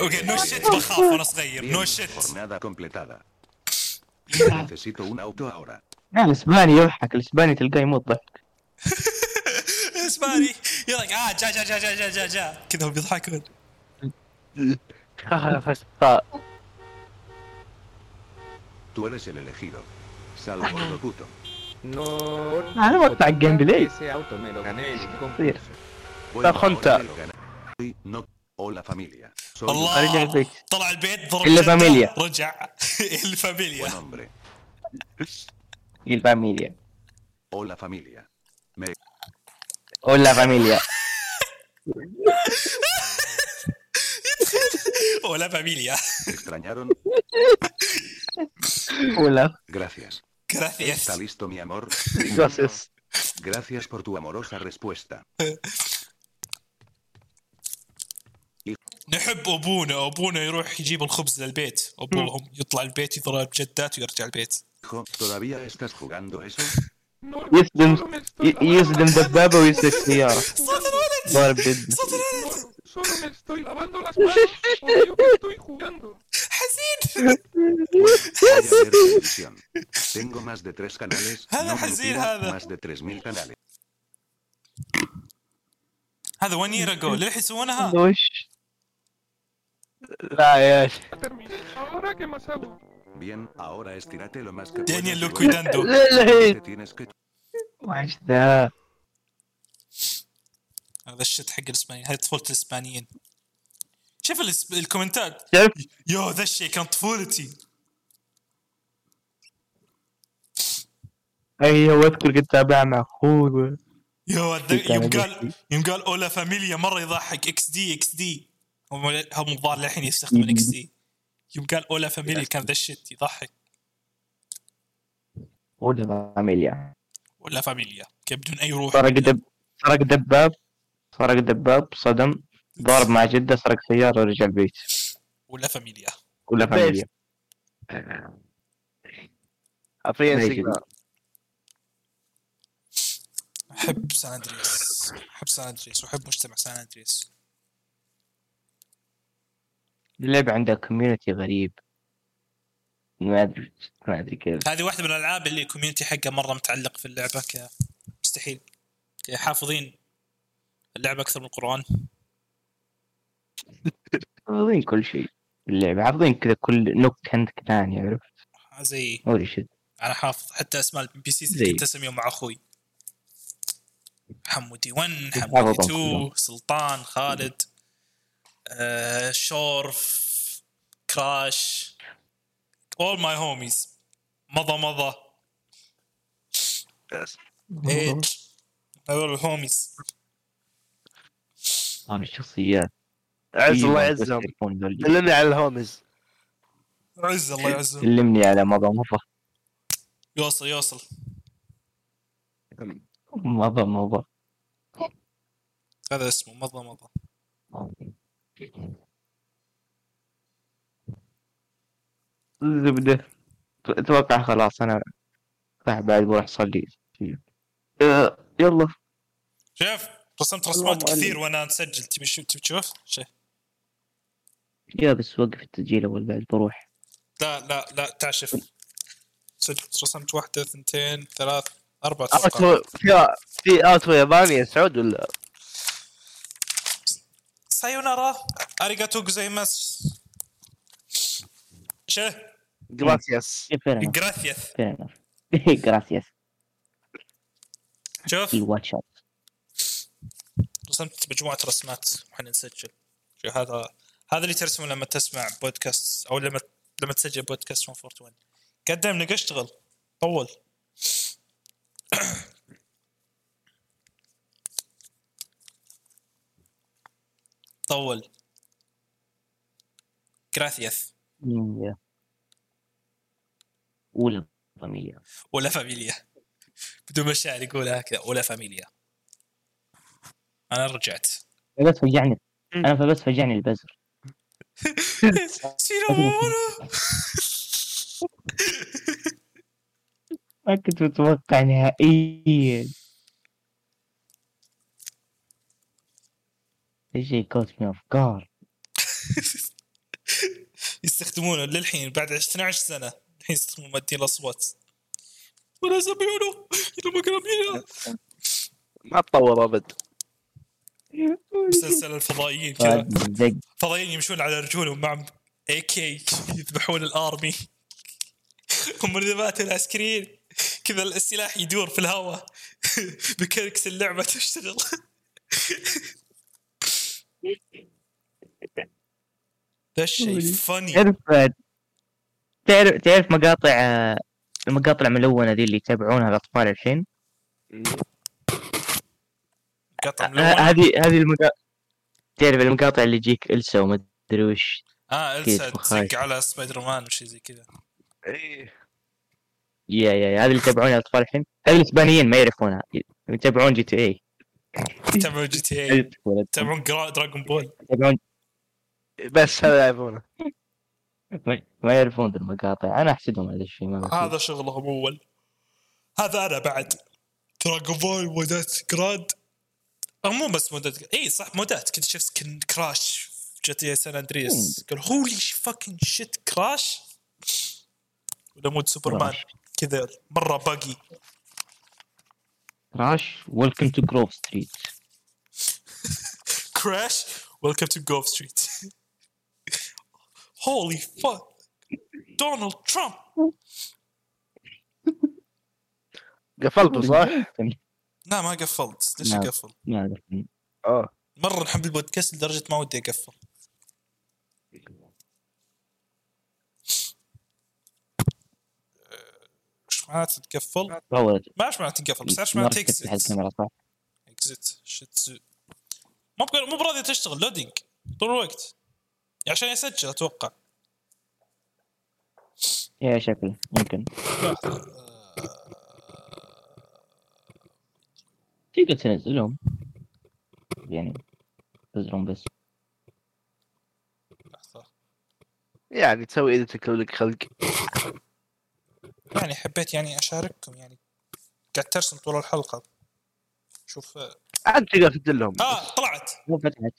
okay no shit بخاف وأنا صغير no shit. Necesito un auto ahora. لا الاسباني يضحك الاسباني تلقاه يموت ضحك اسباني يضحك آه جا جا جا جا جا جا جا كذا هم بيضحكون Tú eres el elegido. Sal gordo puto. No. أنا ما اقطع الجيم بلاي Ese auto me lo gané concurso. Bueno, Junta. No. Hola familia. Soy الله رجع البيت طلع البيت ضرب فاميليا. Hola familia. Hola familia. Hola familia. extrañaron. Hola. Gracias. Gracias. ¿Está listo mi amor? Gracias. Gracias por tu amorosa respuesta. نحب أبونا أبونا يروح يجيب الخبز للبيت أبوهم يطلع البيت يضرب جدات ويرجع البيت Hijo, ¿todavía estás jugando eso? يصدم يصدم دبابة ويسلك سيارة صوت الولد ضارب جد صوت الولد Solo me estoy lavando las manos. Obvio que estoy jugando. حزين Voy a ver televisión. Tengo más de tres canales. هذا حزين هذا. Más de 3000 canales. هذا ون يير اجو ليه يسوونها؟ وش لا يا أخي Terminé. Ahora, ¿qué más hago? Bien, ahora estírate lo más que Daniel puedas y lo cuidando. te tienes que ذا هذا ال shit حق الاسبانيين هذه طفولة الاسبانيين شوف الكومنتات yo ذا الشيء كان طفولتي أيوه اذكر كنت اتابع مع أخوي yo كان يوم قال. يوم قال hola familia مره يضحك XD XD هم هم الظاهر للحين يستخدمون XD. يوم قال hola familia كان ذا ال shit يضحك. hola familia. hola familia. كيف بدون أي روح. سرق دب سرق دباب. سرق دباب صدم. ضارب مع جدة سرق سيارة ورجع البيت. hola familia. hola familia. حرفيا أحب سان اندريس أحب سان اندريس وأحب مجتمع سان اندريس اللعبة عندها community غريب. ما أدري ما أدري كيف. هذه واحدة من الألعاب اللي ال community حقها مرة متعلق في اللعبة ك مستحيل. حافظين اللعبه أكثر من القرآن. حافظين كل شيء اللعبة. حافظين كذا كل nook and cranny عرفت زي holy shit أنا حافظ حتى أسماء ال NPCs. اللي كنت أسميهم مع أخوي. حمودي 1 حافظهم حمودي 2 كلهم. سلطان خالد. آه، شورف كراش all my homies. مضى مضى. ايج هذول الهوميز أنا الشخصيات. عز الله يعزهم. دلني على الهومز. عز الله يعزهم. كلمني على مضى مضى. يوصل يوصل. مضى مضى. هذا اسمه مضى مضى. زبدة أتوقع خلاص أنا راح بعد بروح أصلي. أه، يلا. شوف رسمت رسمات. كثير وأنا نسجل. تبي شو تبي تشوف؟ شيء يا بس وقف التسجيل أول بعد بروح. لا لا لا تعال شوف سجلت رسمت واحدة ثنتين ثلاث أربع أتوقع اوتو في في اوتو ياباني يا سعود ولا؟ سايونارا. اريغاتو جوزايماس شه جراسياس فير جراسياس شوف واتش اوت رسمت مجموعة رسمات وحنا نسجل. هذا؟ هذا اللي ترسمه لما تسمع بودكاست أو لما لما تسجل بودكاست 141 قدم نقى اشتغل. طول. طول. gracias hola familia hola familia. بدون مشاعر يقولها كذا hola familia. أنا رجعت. بس فجعني أنا فبس فجعني البزر. ما كنت متوقع نهائيا. caught me off guard يستخدمونه للحين بعد 12 سنة. الحين يستخدمون مادين الأصوات. ولا سمعونه إلى مقربين ما تطور أبد. مسلسل الفضائيين كذا. فضائيين يمشون على رجولهم معهم اي كي يذبحون الأرمي. هم الذبات العسكريين كذا السلاح يدور في الهواء. بكركس اللعبة تشتغل. ذا الشيء فني. تعرف تعرف تعرف مقاطع المقاطع الملونة دي اللي يتابعونها الأطفال الحين؟ قطع ه- ملون هذه هذه المقاطع تعرف المقاطع اللي يجيك إلسا وما أدري وش. آه إلسا. تزق على سبايدر مان وشي زي كذا. إيه. يا يا يا هذه اللي يتابعونها الأطفال الحين؟ هذه الإسبانيين ما يعرفونها. يتابعون جي تي اي يتابعون جي تي اي يتابعون Dragon Ball يتابعون بس هذا يعرفونه. ما- يعرفون المقاطع أنا أحسدهم على الشيء ما. هذا شغلهم أول. هذا أنا بعد. دراغون بول مودات جراند أو مو بس مودات إي صح مودات كنت شفت كن كراش جي تي سان اندريس قال هولي فاكينج شيت كراش ولا مود سوبرمان. كذا مرة باقي كراش ويلكم تو جروف ستريت كراش ويلكم تو جوف ستريت هولي فاك دونالد ترامب قفلته صح؟ لا ما قفلت. ليش. اقفل؟ ما آه. مرة نحب البودكاست لدرجة ما ودي أقفل. إيش معناته تقفل؟ ما إيش معناته تقفل بس إيش معناته اكزت اكزت شيتسو مو مو براضي تشتغل لودينج طول الوقت. عشان يسجل أتوقع. يا شكله يمكن تقدر تنزلهم يعني تنزلهم بس. يعني تسوي إذا تكتب لك خلق. يعني حبيت يعني أشارككم يعني قاعد ترسم طول الحلقة. شوف. آه، انت تقدر تدلهم. آه طلعت. مو فتحت.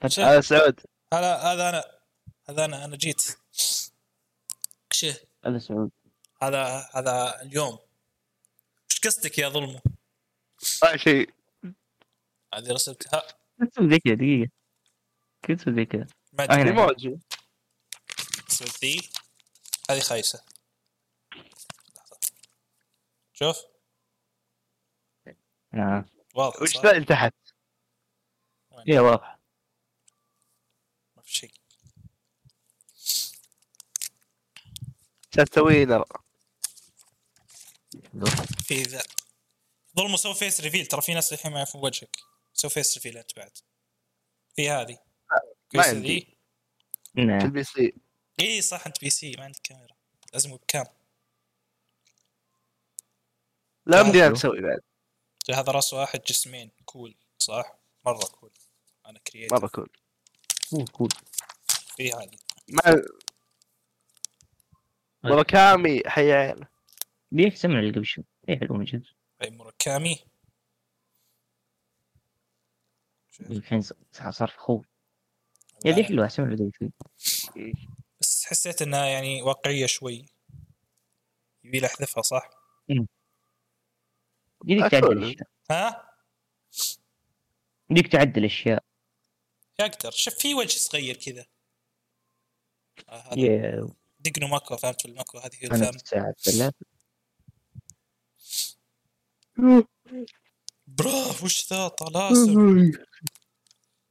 فتحت هذا سعود. هذا هذا أنا هذا أنا أنا جيت. شه هذا سعود. هذا هذا اليوم. إيش قصدك يا ظلمة؟ ما شيء. هذه رسمتها كنت كذا دقيقة. كنت هنا. ايموجي ذي. هذه خايسة. لحظة. شوف. آه. واضح وش؟ ذا اللي تحت؟ هي واضحة ما في شيء تسوي نرى في ذا ظلمه سوي face reveal. ترى في ناس الحين ما يعرفون وجهك. سوي face reveal أنت بعد. في هذه. ما عندي. نعم. ال PC. إي صح أنت PC ما عندك كاميرا. لازم webcam لا شوف. نسوي بعد. هذا رأس واحد جسمين. cool. صح؟ مرة cool. أنا creator مرة cool. cool cool. في هذه. ما مراكامي حي عيال. احسن من اللي قبل شوي؟ إيه حلو من جد؟ hi موراكامي الحين صار صار فخور يا دي حلوة أحسن من اللي قبل شوي. بس حسيت إنها يعني واقعية شوي. يبي له احذفها صح؟ مم. يديك. تعدل اشياء ها؟ يديك تعدل اشياء يقدر. شوف في وجه صغير كذا. آه، دقنو ماكو فهمت؟ في الماكو هذه ثلاث براف وش ذا؟ طلاسم.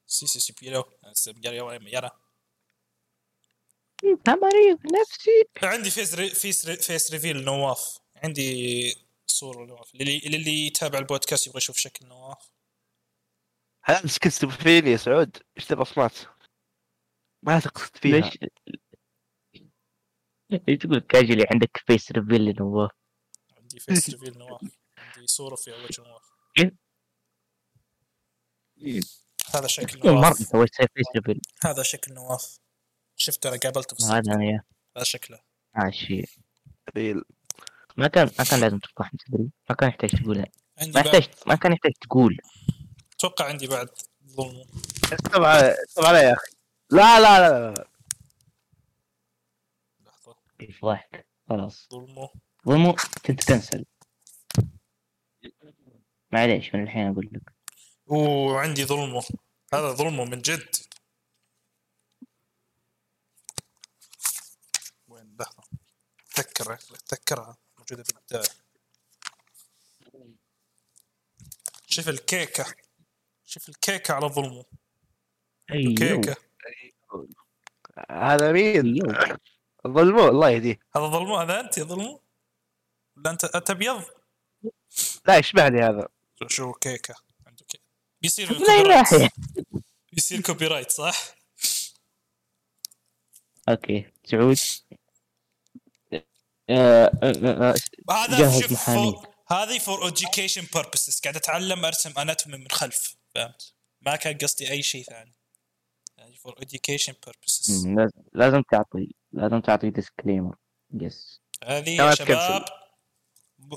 سي سي سي بيلو. يلا يلا مريض نفسي عندي فيس ري فيس ري فيس ريفيل نواف. عندي صورة نواف للي للي يتابع البودكاست يبغى يشوف شكل نواف. هل سكت فيني يا سعود؟ إيش الرسمات؟ ما تقصد فيها. ليش؟ تقول كاجلي عندك فيس ريفيل لنواف؟ عندي face reveal نواف عندي صورة فيها وجه نواف هذا شكل كل مرة نواف سويت face reveal هذا شكل نواف. شفته أنا قابلته بالصدفة هذا أنا. هذا شكله. عاشي ريل. ما كان ما كان لازم تدري؟ ما كان يحتاج تقولها ما يحتاج ما كان يحتاج تقول. أتوقع عندي بعد. ظلم طبعا طبعا يا أخي. لا لا لا, لا. لحظة يفضحك خلاص. ظلمه. ظلمو كنت كنسل معليش من الحين أقول لك. وعندي ظلمه. هذا ظلمه من جد. وين؟ لحظة. تذكر تذكرها. موجودة في البداية. شوف الكيكة. شوف الكيكة على ظلمه. أيوه. كيكة هذا مين؟ ظلموه الله يهديه. هذا ظلمه هذا أنت يا ظلمه ولا انت أنت أبيض؟ لا يشبهني هذا؟ شو- كيكة؟ عنده كيكة. بيصير بيصير copyright صح؟ okay. سعود. آه، آه، آه، هذا شوف هذه for education purposes. قاعد أتعلم أرسم anatomy من خلف. فهمت؟ ما كان قصدي أي شيء ثاني. يعني فور education purposes. لازم تعطي. لازم تعطي ديسكليمر يس هذه يا. شباب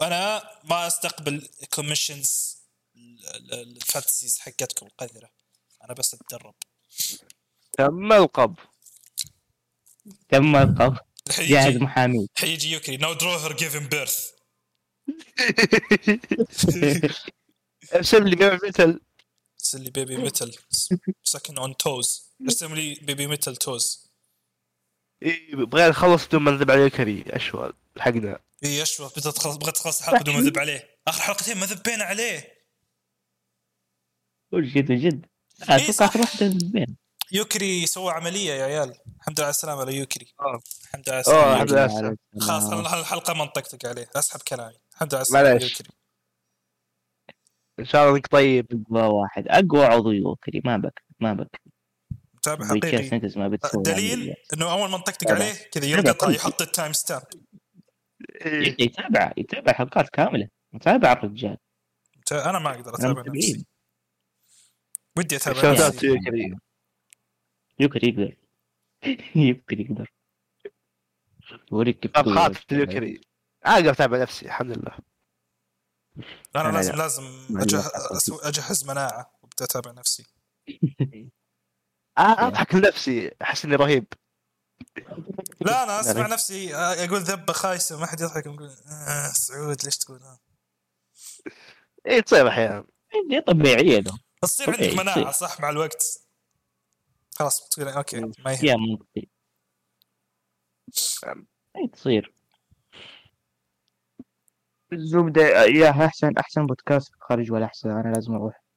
أنا ما أستقبل كوميشنز الفانتسيز حقتكم القذره أنا بس أتدرب. تم القب تم القبض. جهز حيجي محامي. حيجي يوكري. نو درو هير جيفن بيرث ارسم لي بيع مثل ارسل لي بيبي ميتل سكن اون توز ارسم لي بيبي ميتل توز يبغى نخلص بدون ما نذب عليه كري. اشوال حقنا إي اشوى تخلص بغيت تخلص الحلقة بدون ما اذب عليه. آخر حلقتين ما ذبينا عليه. جد جد. أتوقع. اخر واحدة بين يوكري سوى عملية يا عيال. الحمد لله على السلامة على يوكري. آه. الحمد لله على اوه السلامة. خلاص خل- الحلقة ما نطقطق عليه. أسحب كلامي. الحمد لله على السلامة على معليش. يوكري. إن شاء الله انك طيب واحد أقوى عضو يوكري. ما بك ما بك. متابع حقيقي دليل. إنه أول ما نطقطق. عليه كذا قلبي. يحط ال time stamp. يتابع يتابع حلقات كاملة متابع الرجال أنا ما أقدر أنا اتابع. نفسي ودي أتابع نفسي يوكري يقدر يوكري يقدر وريك كيف خاطر يوكري أقدر أتابع نفسي الحمد لله أنا أنا لازم لا. لازم. أجهز مناعة وأبدأ أتابع نفسي أضحك لنفسي أحس إني رهيب. لا أنا اسمع لا. نفسي آه، أقول ذبة خايسة ما حد يضحك أقول آه سعود ليش تقول هذا؟ اي تصير أحيانا. دي طبيعية له تصير طبيعي، عندك مناعة تصير. صح مع الوقت. خلاص بتقول أوكي ما يهم. يا منطقي اي تصير. الزبدة يا أحسن أحسن بودكاست خارج ولا أحسن؟ أنا لازم أروح.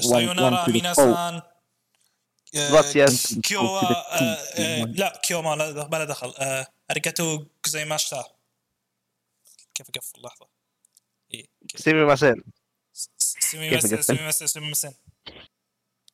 سايونارا the ميناسان آه، آه، لا كيوا ما ما له دخل. آه، اريجاتو جوزايماشتا كيف اقفل لحظة. إيه، كيف. سيمي ماسين. سيمي أقفل؟ سيمي سيمي مسن